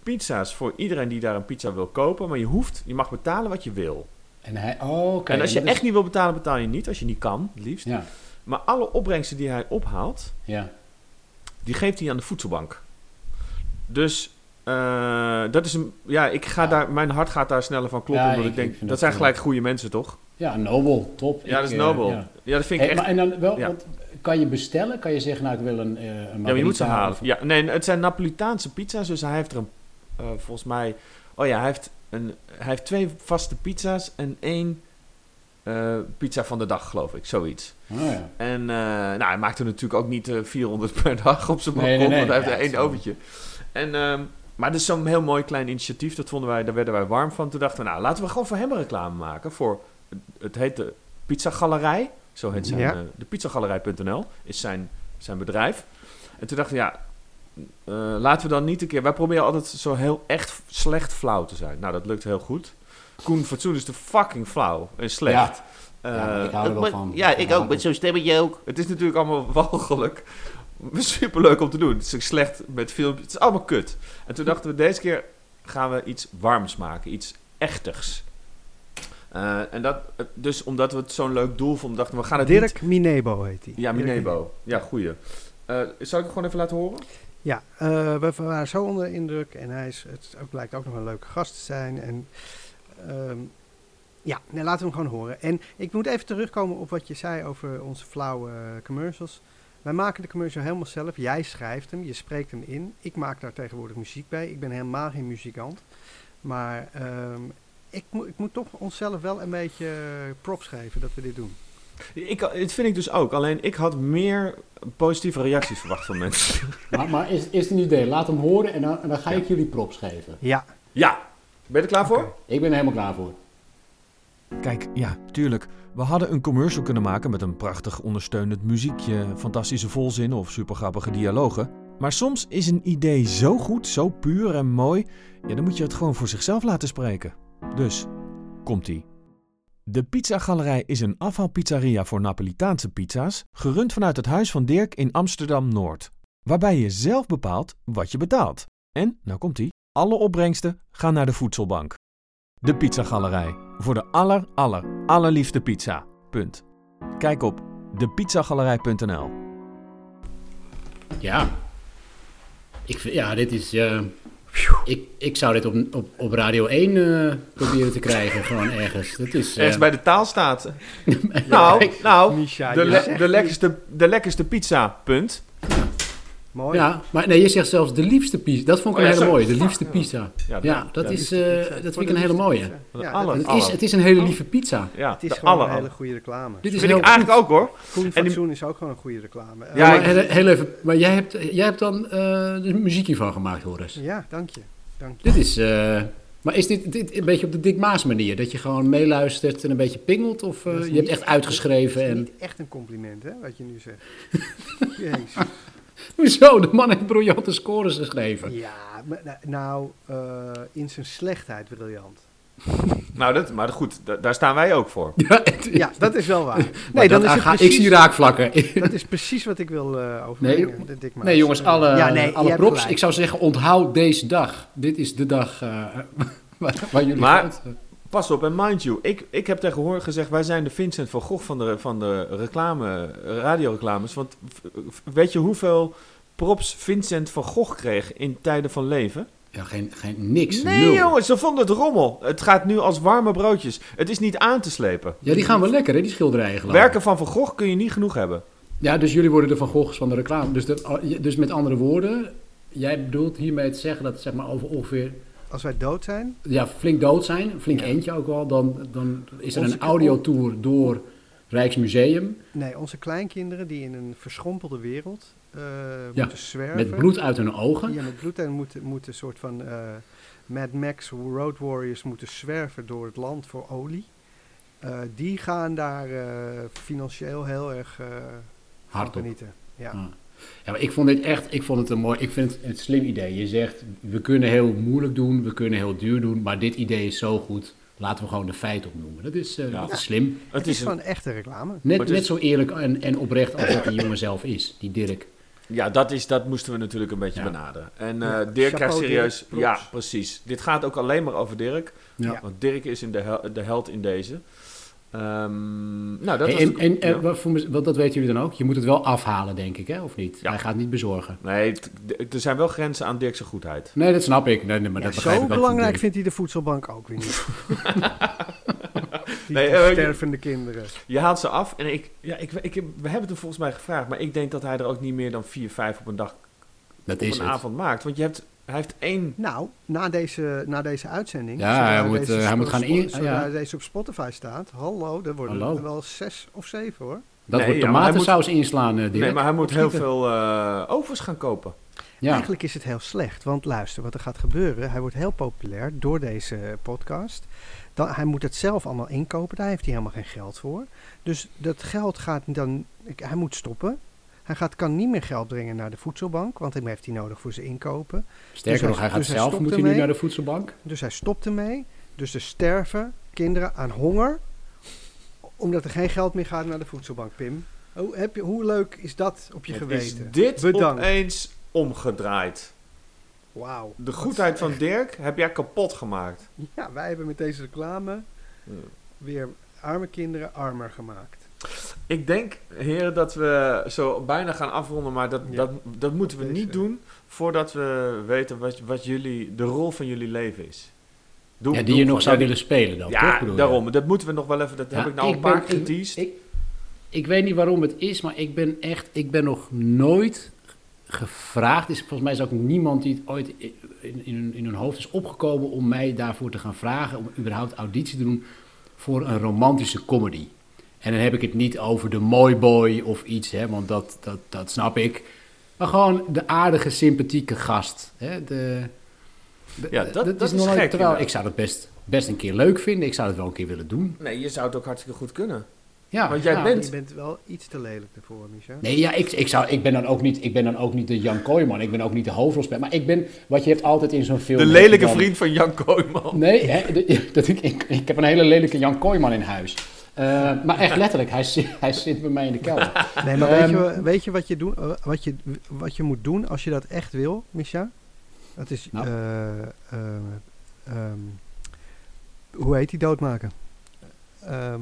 pizza's voor iedereen die daar een pizza wil kopen. Maar je hoeft, je mag betalen wat je wil. En hij, oh, oké. en als je is- echt niet wil betalen, betaal je niet. Als je niet kan, het liefst. Ja, Maar alle opbrengsten die hij ophaalt, ja. die geeft hij aan de voedselbank. Dus eh, dat is een, ja, ik ga daar, mijn hart gaat daar sneller van kloppen. Ja, omdat ik, denk, ik dat zijn wel- gelijk goede mensen, toch? Ja, nobel, top. Ja, dat is eh, nobel. ja. Ja, dat vind ik Hey, echt. maar en dan wel, ja. want kan je bestellen? Kan je zeggen, nou ik wil een, eh een Ja, je moet ze halen. of- Ja, nee, het zijn Napolitaanse pizza's, dus hij heeft er een, eh, volgens mij, oh ja, hij heeft, een, hij heeft twee vaste pizza's en één eh, pizza van de dag, geloof ik, zoiets. Oh, ja. En eh, nou, hij maakt er natuurlijk ook niet eh, 400 per dag op zijn Nee, balkon, nee, nee. want hij heeft Ja, er één oventje. En, ehm, maar het is zo'n heel mooi klein initiatief, dat vonden wij, daar werden wij warm van. Toen dachten we, nou, laten we gewoon voor hem een reclame maken. Voor, het heet de Pizza Galerij, zo heet zijn, Ja. eh, de pizzagalerij.nl is zijn, zijn bedrijf. En toen dachten we, ja, eh, laten we dan niet een keer... Wij proberen altijd zo heel echt slecht flauw te zijn. Nou, dat lukt heel goed. Koen Fatsoen is de fucking flauw en slecht. Ja, ik Eh, hou er wel van. Ja, ik ook, met zo'n stemmetje ook. Het is natuurlijk allemaal walgelijk. Superleuk om te doen. Het is slecht met filmpjes. Het is allemaal kut. En toen dachten we, deze keer gaan we iets warms maken. Iets echtigs. Eh, en dat, dus omdat we het zo'n leuk doel vonden, dachten we, we gaan het niet... Dirk Minebo heet hij. Ja, Minebo. Ja, goeie. Eh zal ik het gewoon even laten horen? Ja, eh, we waren zo onder de indruk en hij is, het blijkt ook nog een leuke gast te zijn. En ehm, ja, nee, laten we hem gewoon horen. En ik moet even terugkomen op wat je zei over onze flauwe eh, commercials. Wij maken de commercial helemaal zelf. Jij schrijft hem, je spreekt hem in. Ik maak daar tegenwoordig muziek bij. Ik ben helemaal geen muzikant. Maar ehm, ik, moet ik moet toch onszelf wel een beetje eh, props geven dat we dit doen. Ik, het vind ik dus ook. Alleen ik had meer positieve reacties verwacht van mensen. Maar, maar is, is het een idee? Laat hem horen en dan, en dan ga ik jullie props geven. Ja, Ja. Ben je er klaar voor? Ik ben er helemaal klaar voor. Kijk, ja, tuurlijk. We hadden een commercial kunnen maken met een prachtig ondersteunend muziekje, fantastische volzinnen of supergrappige dialogen. Maar soms is een idee zo goed, zo puur en mooi, ja, dan moet je het gewoon voor zichzelf laten spreken. Dus, komt-ie. De Pizzagalerij is een afhaalpizzeria voor Napolitaanse pizza's, gerund vanuit het huis van Dirk in Amsterdam-Noord. Waarbij je zelf bepaalt wat je betaalt. En, nou komt-ie, alle opbrengsten gaan naar de voedselbank. De Pizzagalerij. Voor de aller, aller, allerliefste pizza. Punt. Kijk op depizzagalerij.nl. Ja. Ik, vind- ja, dit is... eh, ik, ik zou dit op, op, op Radio 1 eh, proberen te krijgen, gewoon ergens. Dat is... eh, Ergens bij de taalstaat. nou, nou Misha, de, le- de, lekkerste, de lekkerste pizza, punt. Mooi. Ja, maar nee, je zegt zelfs de liefste pizza. Dat vond ik Oh, een ja, hele mooie, de liefste pizza. Ja, de- Ja, dat ja, is, eh, pizza. dat vind ik een hele mooie. Ja, dat- Het is, het is een hele lieve pizza. Ja, Het is gewoon aller- een hele goede reclame. Dit is Vind ik eigenlijk ook hoor. Koen En die- Fatsoen is ook gewoon een goede reclame. Ja, maar, heel, heel even, maar jij hebt, jij hebt dan eh de muziek hiervan gemaakt, Horace. ja, dank je. Dank je. Dit is... eh, maar is dit, dit een beetje op de Dick Maas manier? Dat je gewoon meeluistert en een beetje pingelt? Of eh, je hebt echt uitgeschreven Dat is en... niet echt een compliment, hè, wat je nu zegt. Jezus. Hoezo? De man heeft briljante scores geschreven. Ja, maar, nou, eh, in zijn slechtheid briljant. Nou, dat, maar goed, da- daar staan wij ook voor. Ja, het- Ja, dat is wel waar. maar Nee, dan dat- is het ga- precies, Ik zie raakvlakken. dat is precies wat ik wil eh overbrengen. Dick Maas. Nee jongens, alle, Ja, nee, alle props. gelijk. Ik zou zeggen, onthoud deze dag. Dit is de dag eh, waar, waar jullie Maar- eh, Pas op, en mind you, ik, ik heb tegen Hoor gezegd, wij zijn de Vincent van Gogh van de, van de reclame, radioreclames. Want weet je hoeveel props Vincent van Gogh kreeg in tijden van leven? Ja, geen, geen niks. Nee nul. jongens, ze vonden het rommel. Het gaat nu als warme broodjes. Het is niet aan te slepen. Ja, die gaan wel lekker, hè, die schilderijen geloof. Werken van Van Gogh kun je niet genoeg hebben. Ja, dus jullie worden de Van Goghs van de reclame. Dus, dat, dus met andere woorden, jij bedoelt hiermee te zeggen dat zeg maar over ongeveer Als wij dood zijn, ja, flink dood zijn, flink Ja. eentje ook wel, dan, dan is er Onze een audiotour door Rijksmuseum nee, onze kleinkinderen die in een verschrompelde wereld eh, Ja, moeten zwerven. met bloed uit hun ogen. Ja, met bloed en moeten, moeten een soort van eh, Mad Max Road Warriors moeten zwerven door het land voor olie. Eh, die gaan daar financieel heel erg Hard op. genieten. Ja. Ja. Ja, maar ik vond dit echt, ik vond het een mooi, ik vind het een slim idee. Je zegt, we kunnen heel moeilijk doen, we kunnen heel duur doen, maar dit idee is zo goed, laten we gewoon de feiten opnoemen. Dat is, eh, Ja. dat is slim. Het, Het is is een, gewoon echte reclame. Net, is- net zo eerlijk en, en oprecht als dat die jongen zelf is, die Dirk. ja, dat, is, dat moesten we natuurlijk een beetje Ja. benaderen. En eh, Ja, Dirk krijgt serieus... Dirk, ja, precies. Dit gaat ook alleen maar over Dirk. Ja. Want Dirk is in de, hel- de held in deze. Ehm, nou, dat Hey, was en de- en eh, ja. wat voor, wat, dat weten jullie dan ook? Je moet het wel afhalen, denk ik, hè? of niet? Ja. Hij gaat niet bezorgen. Nee, t- er zijn wel grenzen aan Dirkse goedheid. Nee, dat snap ik. Nee, nee, maar Ja, dat begrijp zo ik ook belangrijk vindt hij de voedselbank ook weer niet. Die Nee, eh, stervende kinderen. Je haalt ze af en ik, ja, ik, ik we hebben het hem volgens mij gevraagd, maar ik denk dat hij er ook niet meer dan vier, vijf op een dag, Dat op is een het. avond maakt. Want je hebt, hij heeft één, Nou, na deze, na deze uitzending. Ja, hij moet, deze eh, hij moet gaan in- Zodra ja. deze op Spotify staat. Hallo, er worden Hallo. er wel zes of zeven hoor. Dat Nee, wordt ja, tomatensaus inslaan, eh Dirk. nee, maar hij moet heel veel eh, overs gaan kopen. Ja. Eigenlijk is het heel slecht. Want luister, wat er gaat gebeuren. Hij wordt heel populair door deze podcast. Dan, hij moet het zelf allemaal inkopen. Daar heeft hij helemaal geen geld voor. Dus dat geld gaat dan... ik- Hij moet stoppen. Hij gaat, kan niet meer geld brengen naar de voedselbank. Want hem heeft hij nodig voor zijn inkopen. Sterker Dus nog, hij hij- gaat dus hij zelf, stopt moet hij nu naar de voedselbank. Dus hij stopt ermee. Dus er sterven kinderen aan honger. Omdat er geen geld meer gaat naar de voedselbank, Pim. Hoe, heb je, hoe leuk is dat op je Het geweten? is dit Bedankt. opeens omgedraaid. Wauw. De goedheid van Dirk heb jij kapot gemaakt. Ja, wij hebben met deze reclame weer arme kinderen armer gemaakt. Ik denk, heren, dat we zo bijna gaan afronden, maar dat, Ja. dat, dat moeten we niet doen voordat we weten wat, wat jullie, de rol van jullie leven is. Doe, Ja, die doe je nog zou willen spelen dan, toch? Ja, daarom. Dat moeten we nog wel even, dat Ja, heb ik nou een ik paar ben- keer ik- geteased. Ik, ik weet niet waarom het is, maar ik ben echt, ik ben nog nooit gevraagd. Is, volgens mij is ook niemand die het ooit in, in, hun- in hun hoofd is opgekomen om mij daarvoor te gaan vragen, om überhaupt auditie te doen voor een romantische comedy. En dan heb ik het niet over de mooi boy of iets, hè, want dat, dat, dat snap ik. Maar gewoon de aardige, sympathieke gast. Hè, de, de- Ja, dat- dat is nog nooit- gek, Terwijl ik zou het best, best een keer leuk vinden. Ik zou het wel een keer willen doen. Nee, je zou het ook hartstikke goed kunnen. Ja, Want jij ja. bent- Je bent wel iets te lelijk ervoor, Micha. Nee, ja, ik, ik, zou, ik, ben dan ook niet, ik ben dan ook niet de Jan Kooijman. Ik ben ook niet de hoofdrolspeler. Maar ik ben, wat je hebt altijd in zo'n film... De lelijke dan- vriend van Jan Kooijman. Nee, hè, de- dat ik, ik, ik heb een hele lelijke Jan Kooijman in huis. Eh, maar echt letterlijk, hij, zit- hij zit bij mij in de kelder. Nee, maar weet, Ehm, je, weet je, wat, je doen, wat, je wat je moet doen als je dat echt wil, Micha? Dat is... Nou. eh, eh, ehm, hoe heet die doodmaken? Ehm,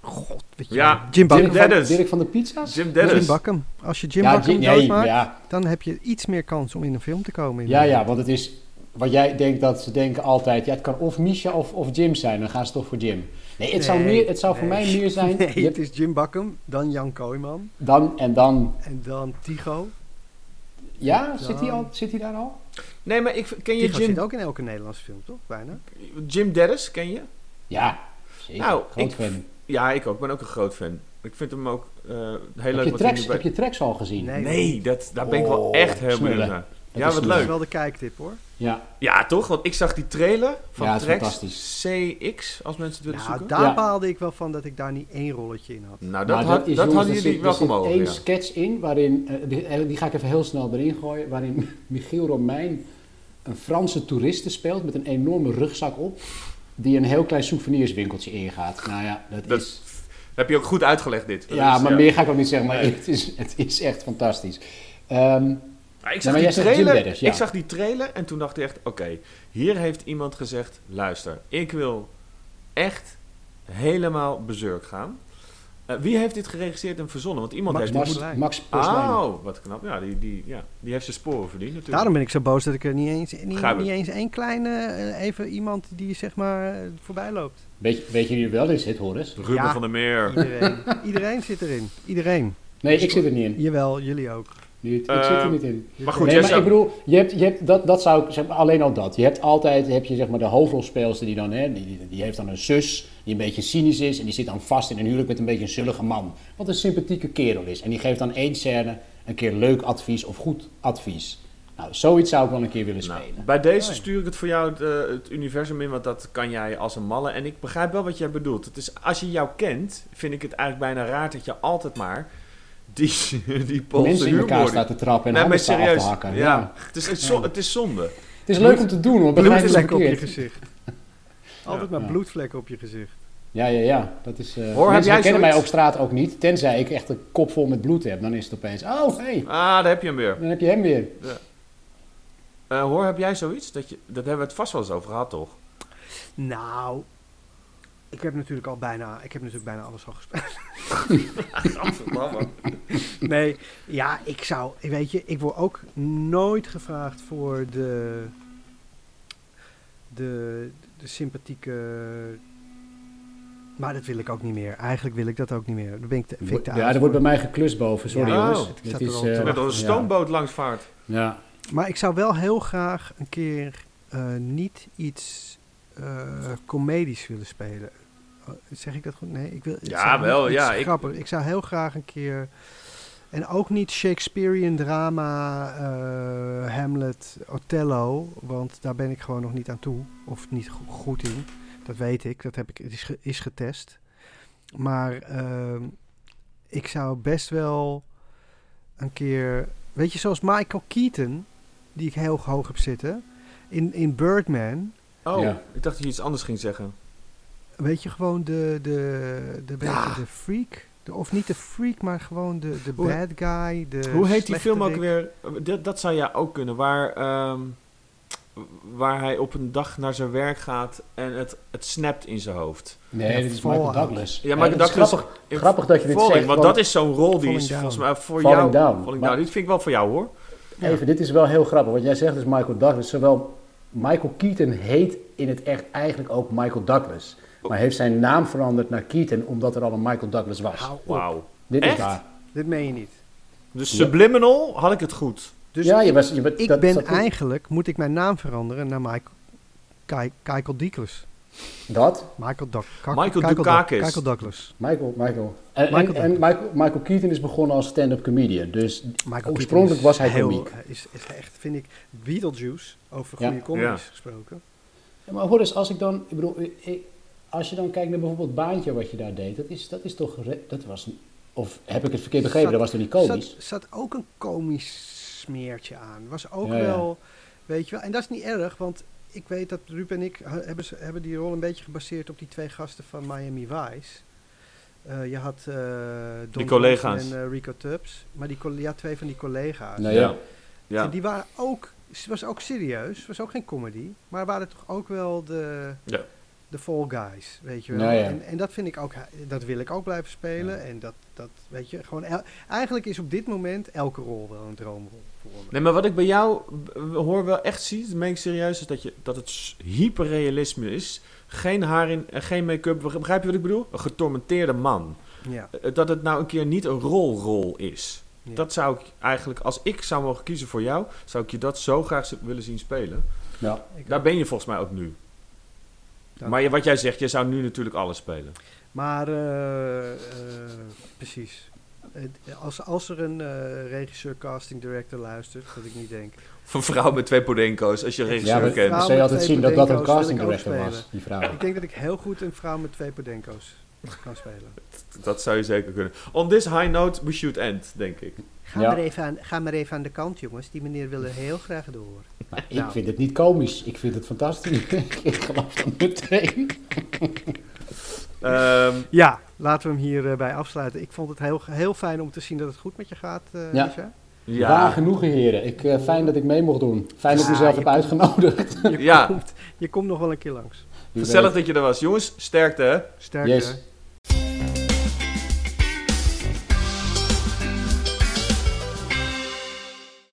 God, weet je Ja. Jim Bakken. Jim Dirk van. Dirk van de pizza's? Jim. Bakken. Als je Jim ja, Bakken nee, doodmaakt, ja, dan heb je iets meer kans om in een film te komen. ja, ja, want het is... Wat jij denkt dat ze denken altijd... Ja, het kan of Misha of, of Jim zijn. Dan gaan ze toch voor Jim. Nee, het zou, meer, het zou voor mij meer zijn... Nee, je het is Jim Bakken, dan Jan Kooijman dan en dan... en dan Tigo. Ja, zit hij, al, zit hij daar al? Nee, maar ik, ken je Tigo zit Jim, ook in elke Nederlandse film, toch? Bijna. Jim Dennis? Ken je? Ja, zeker. Nou, Groot ik- fan. Ja, ik ook. Ik ben ook een groot fan. Ik vind hem ook eh, heel Heb leuk je, wat hij tracks, nu bij- heb je tracks al gezien? Nee. Nee, dat, daar ben ik wel Oh, echt heel benieuwd naar. Ja, wat smullen. Dat is leuk. wel de kijktip hoor. Ja, Ja, toch? Want ik zag die trailer van Ja, fantastisch. CX, als mensen het willen Nou, zoeken. daar Ja. baalde ik wel van dat ik daar niet één rolletje in had. Nou, dat, Maar had, is, dat jongens, hadden jullie zit- wel er zit gemogen, één ja. sketch in waarin, eh, die, die ga ik even heel snel erin gooien, waarin Michiel Romein een Franse toeriste speelt met een enorme rugzak op, die een heel klein souvenirswinkeltje ingaat. Nou ja, dat, Dat is... heb je ook goed uitgelegd, dit. Ja, Dus, maar meer ga ik ook niet zeggen, maar het, is, het is echt fantastisch. Ehm, Maar ik zag die trailer, ja. ik zag die trailer en toen dacht ik echt, oké, hier heeft iemand gezegd, luister, ik wil echt helemaal bezurk gaan. Eh, wie heeft dit geregisseerd en verzonnen? Want iemand Max heeft Max-. Max. Oh, wat knap. Ja, die, die, ja, die heeft zijn sporen verdiend natuurlijk. Daarom ben ik zo boos dat ik er niet eens, niet, niet eens één kleine, eh, even iemand die zeg maar eh, voorbij loopt. Weet, weet je wie er wel in zit, Horace? Ruben Ja. van der Meer. Iedereen. Iedereen zit erin. Iedereen. Nee, ik zit er niet in. Jawel, jullie ook. Niet. Ik Eh, zit er niet in. Maar goed, nee, maar zou- ik bedoel, je hebt, je hebt, dat, dat zou ik zeg maar, alleen al dat. Je hebt altijd, heb je zeg maar de hoofdrolspeelster die dan, hè, die, die, die heeft dan een zus die een beetje cynisch is en die zit dan vast in een huwelijk met een beetje een zullige man. Wat een sympathieke kerel is. En die geeft dan één scène een keer leuk advies of goed advies. Nou, zoiets zou ik wel een keer willen Nou, spelen. bij deze Oh stuur ik het voor jou het, eh, het universum in, want dat kan jij als een malle. En ik begrijp wel wat jij bedoelt. Het is, als je jou kent, vind ik het eigenlijk bijna raar dat je altijd maar die, die Poolse Mensen in elkaar staan te trappen en Nee, handen serieus. te hakken. Ja, Ja. Het, is, het, is zo- het is zonde. Het is leuk om te doen hoor, Bloedvlekken op je gezicht. Altijd maar Ja. bloedvlekken op je gezicht. Ja, ja, ja. Dat is, eh heb mensen jij herkennen mij op straat ook niet. Tenzij ik echt een kop vol met bloed heb. Dan is het opeens, oh hey, Ah, daar heb je hem weer. dan heb je hem weer. Eh, hoor, heb jij zoiets? Dat, je, dat hebben we het vast wel eens over gehad, toch? Nou, ik heb natuurlijk al bijna, ik heb natuurlijk bijna alles al gespeeld. Nee, ja, ik zou, weet je, ik word ook nooit gevraagd voor de, de, de sympathieke, maar dat wil ik ook niet meer. Eigenlijk wil ik dat ook niet meer. Dan ben ik te, vind ik te Ja, er wordt bij mij geklust boven. Sorry Ja, jongens. oh, zat er is, te eh, Met een ja. stoomboot langs vaart. Ja. Maar ik zou wel heel graag een keer eh, niet iets eh comedisch willen spelen. Zeg ik dat goed? Nee, ik wil. Ja, wel, ja, ik- Grappig. Ik zou heel graag een keer. En ook niet Shakespearean drama, eh, Hamlet, Othello. Want daar ben ik gewoon nog niet aan toe. Of niet go- goed in. Dat weet ik. Dat heb ik, het is, ge- is getest. Maar ehm, ik zou best wel een keer. Weet je, zoals Michael Keaton, die ik heel hoog heb zitten. In, in Birdman. Oh, Ja. ik dacht dat je iets anders ging zeggen. Weet je, gewoon de, de, de, Ja. de freak. De, of niet de freak, maar gewoon de, de Hoe- bad guy. De Hoe heet die film ook weer? Dat, dat zou ja ook kunnen. Waar, ehm, waar hij op een dag naar zijn werk gaat en het, het snapt in zijn hoofd. Nee, Ja, dit is Michael. Douglas. Ja, Michael Douglas- Grappig, grappig dat je dit Falling, zegt. want dat is zo'n rol die is Down. volgens mij voor Falling jou. Down. Falling Maar- Down. Dit vind ik wel voor jou hoor. Even, dit is wel heel grappig. Wat jij zegt is Michael Douglas. Zowel Michael Keaton heet in het echt eigenlijk ook Michael Douglas. Maar heeft zijn naam veranderd naar Keaton omdat er al een Michael Douglas was. Wauw. Dit Echt? is waar. Dit meen je niet. Dus Ja. Subliminal had ik het goed. Dus ja, je was, je, bent- ik dat ben eigenlijk, moet ik mijn naam veranderen naar Michael, Kai, Michael Douglas. Dat? Michael, Doug, Ka- Michael Michael Dukakis. Michael Douglas. Michael, Michael. En, Michael en, en Michael, Michael Keaton is begonnen als stand-up comedian. Dus Michael Oorspronkelijk was hij heel, komiek. Is, is echt, vind ik, Beetlejuice, over Ja. goede comedies Ja. gesproken. Ja, maar hoor eens, als ik dan, ik bedoel, ik- als je dan kijkt naar bijvoorbeeld Baantje wat je daar deed, dat is, dat is toch, dat was, of heb ik het verkeerd begrepen, dat was toch niet komisch? Zat, zat ook een komisch smeertje aan. Was ook Ja, ja. wel, weet je wel. En dat is niet erg, want ik weet dat Ruud en ik hebben, ze- hebben die rol een beetje gebaseerd op die twee gasten van Miami Vice. Eh, je had eh Don Die collega's. En eh, Rico Tubbs. Maar die, ja, twee van die collega's. Nou ja. Ja. En die waren ook, het was ook serieus, was ook geen comedy. Maar waren toch ook wel de, Ja. De fall guys, weet je wel. Nou ja. En, en dat vind ik ook, dat wil ik ook blijven spelen. En dat, dat, weet je, gewoon, el- eigenlijk is op dit moment elke rol wel een droomrol voor me. Nee, maar wat ik bij jou hoor wel echt zie, dat meen ik serieus, is dat, je, dat het hyperrealisme is. Geen haar in en geen make-up. Begrijp je wat ik bedoel? Een getormenteerde man. Ja, Eh, Dat het nou een keer niet een rolrol is. ja. Dat zou ik eigenlijk, als ik zou mogen kiezen voor jou, zou ik je dat zo graag willen zien spelen. Ja. Daar ben je volgens mij ook nu. Maar wat jij zegt, je zou nu natuurlijk alles spelen. Maar, eh, eh, precies. Als, als er een eh, regisseur, casting director luistert, dat ik niet denk. Of een vrouw met twee podenko's, als je een Ja, regisseur kent. vrouw- zou je altijd zien dat dat een casting director was, die vrouw. Ik denk dat ik heel goed een vrouw met twee podenco's kan spelen. Dat zou je zeker kunnen. On this high note, we should end, denk ik. Ga, Ja. maar even aan, ga maar even aan de kant, jongens. Die meneer wil er heel graag door. Maar ik Nou. vind het niet komisch, ik vind het fantastisch. ik geloof dat meteen. Ehm, Ja, laten we hem hierbij bij afsluiten. Ik vond het heel, heel fijn om te zien dat het goed met je gaat, eh Ja. Misha. ja. Waar genoegen, heren. Ik, eh, fijn dat ik mee mocht doen. Fijn dat ik mezelf je heb uitgenodigd. Je, Ja. komt, je komt nog wel een keer langs. Gezellig dat je er was. Jongens, sterkte hè. Sterkte. Yes.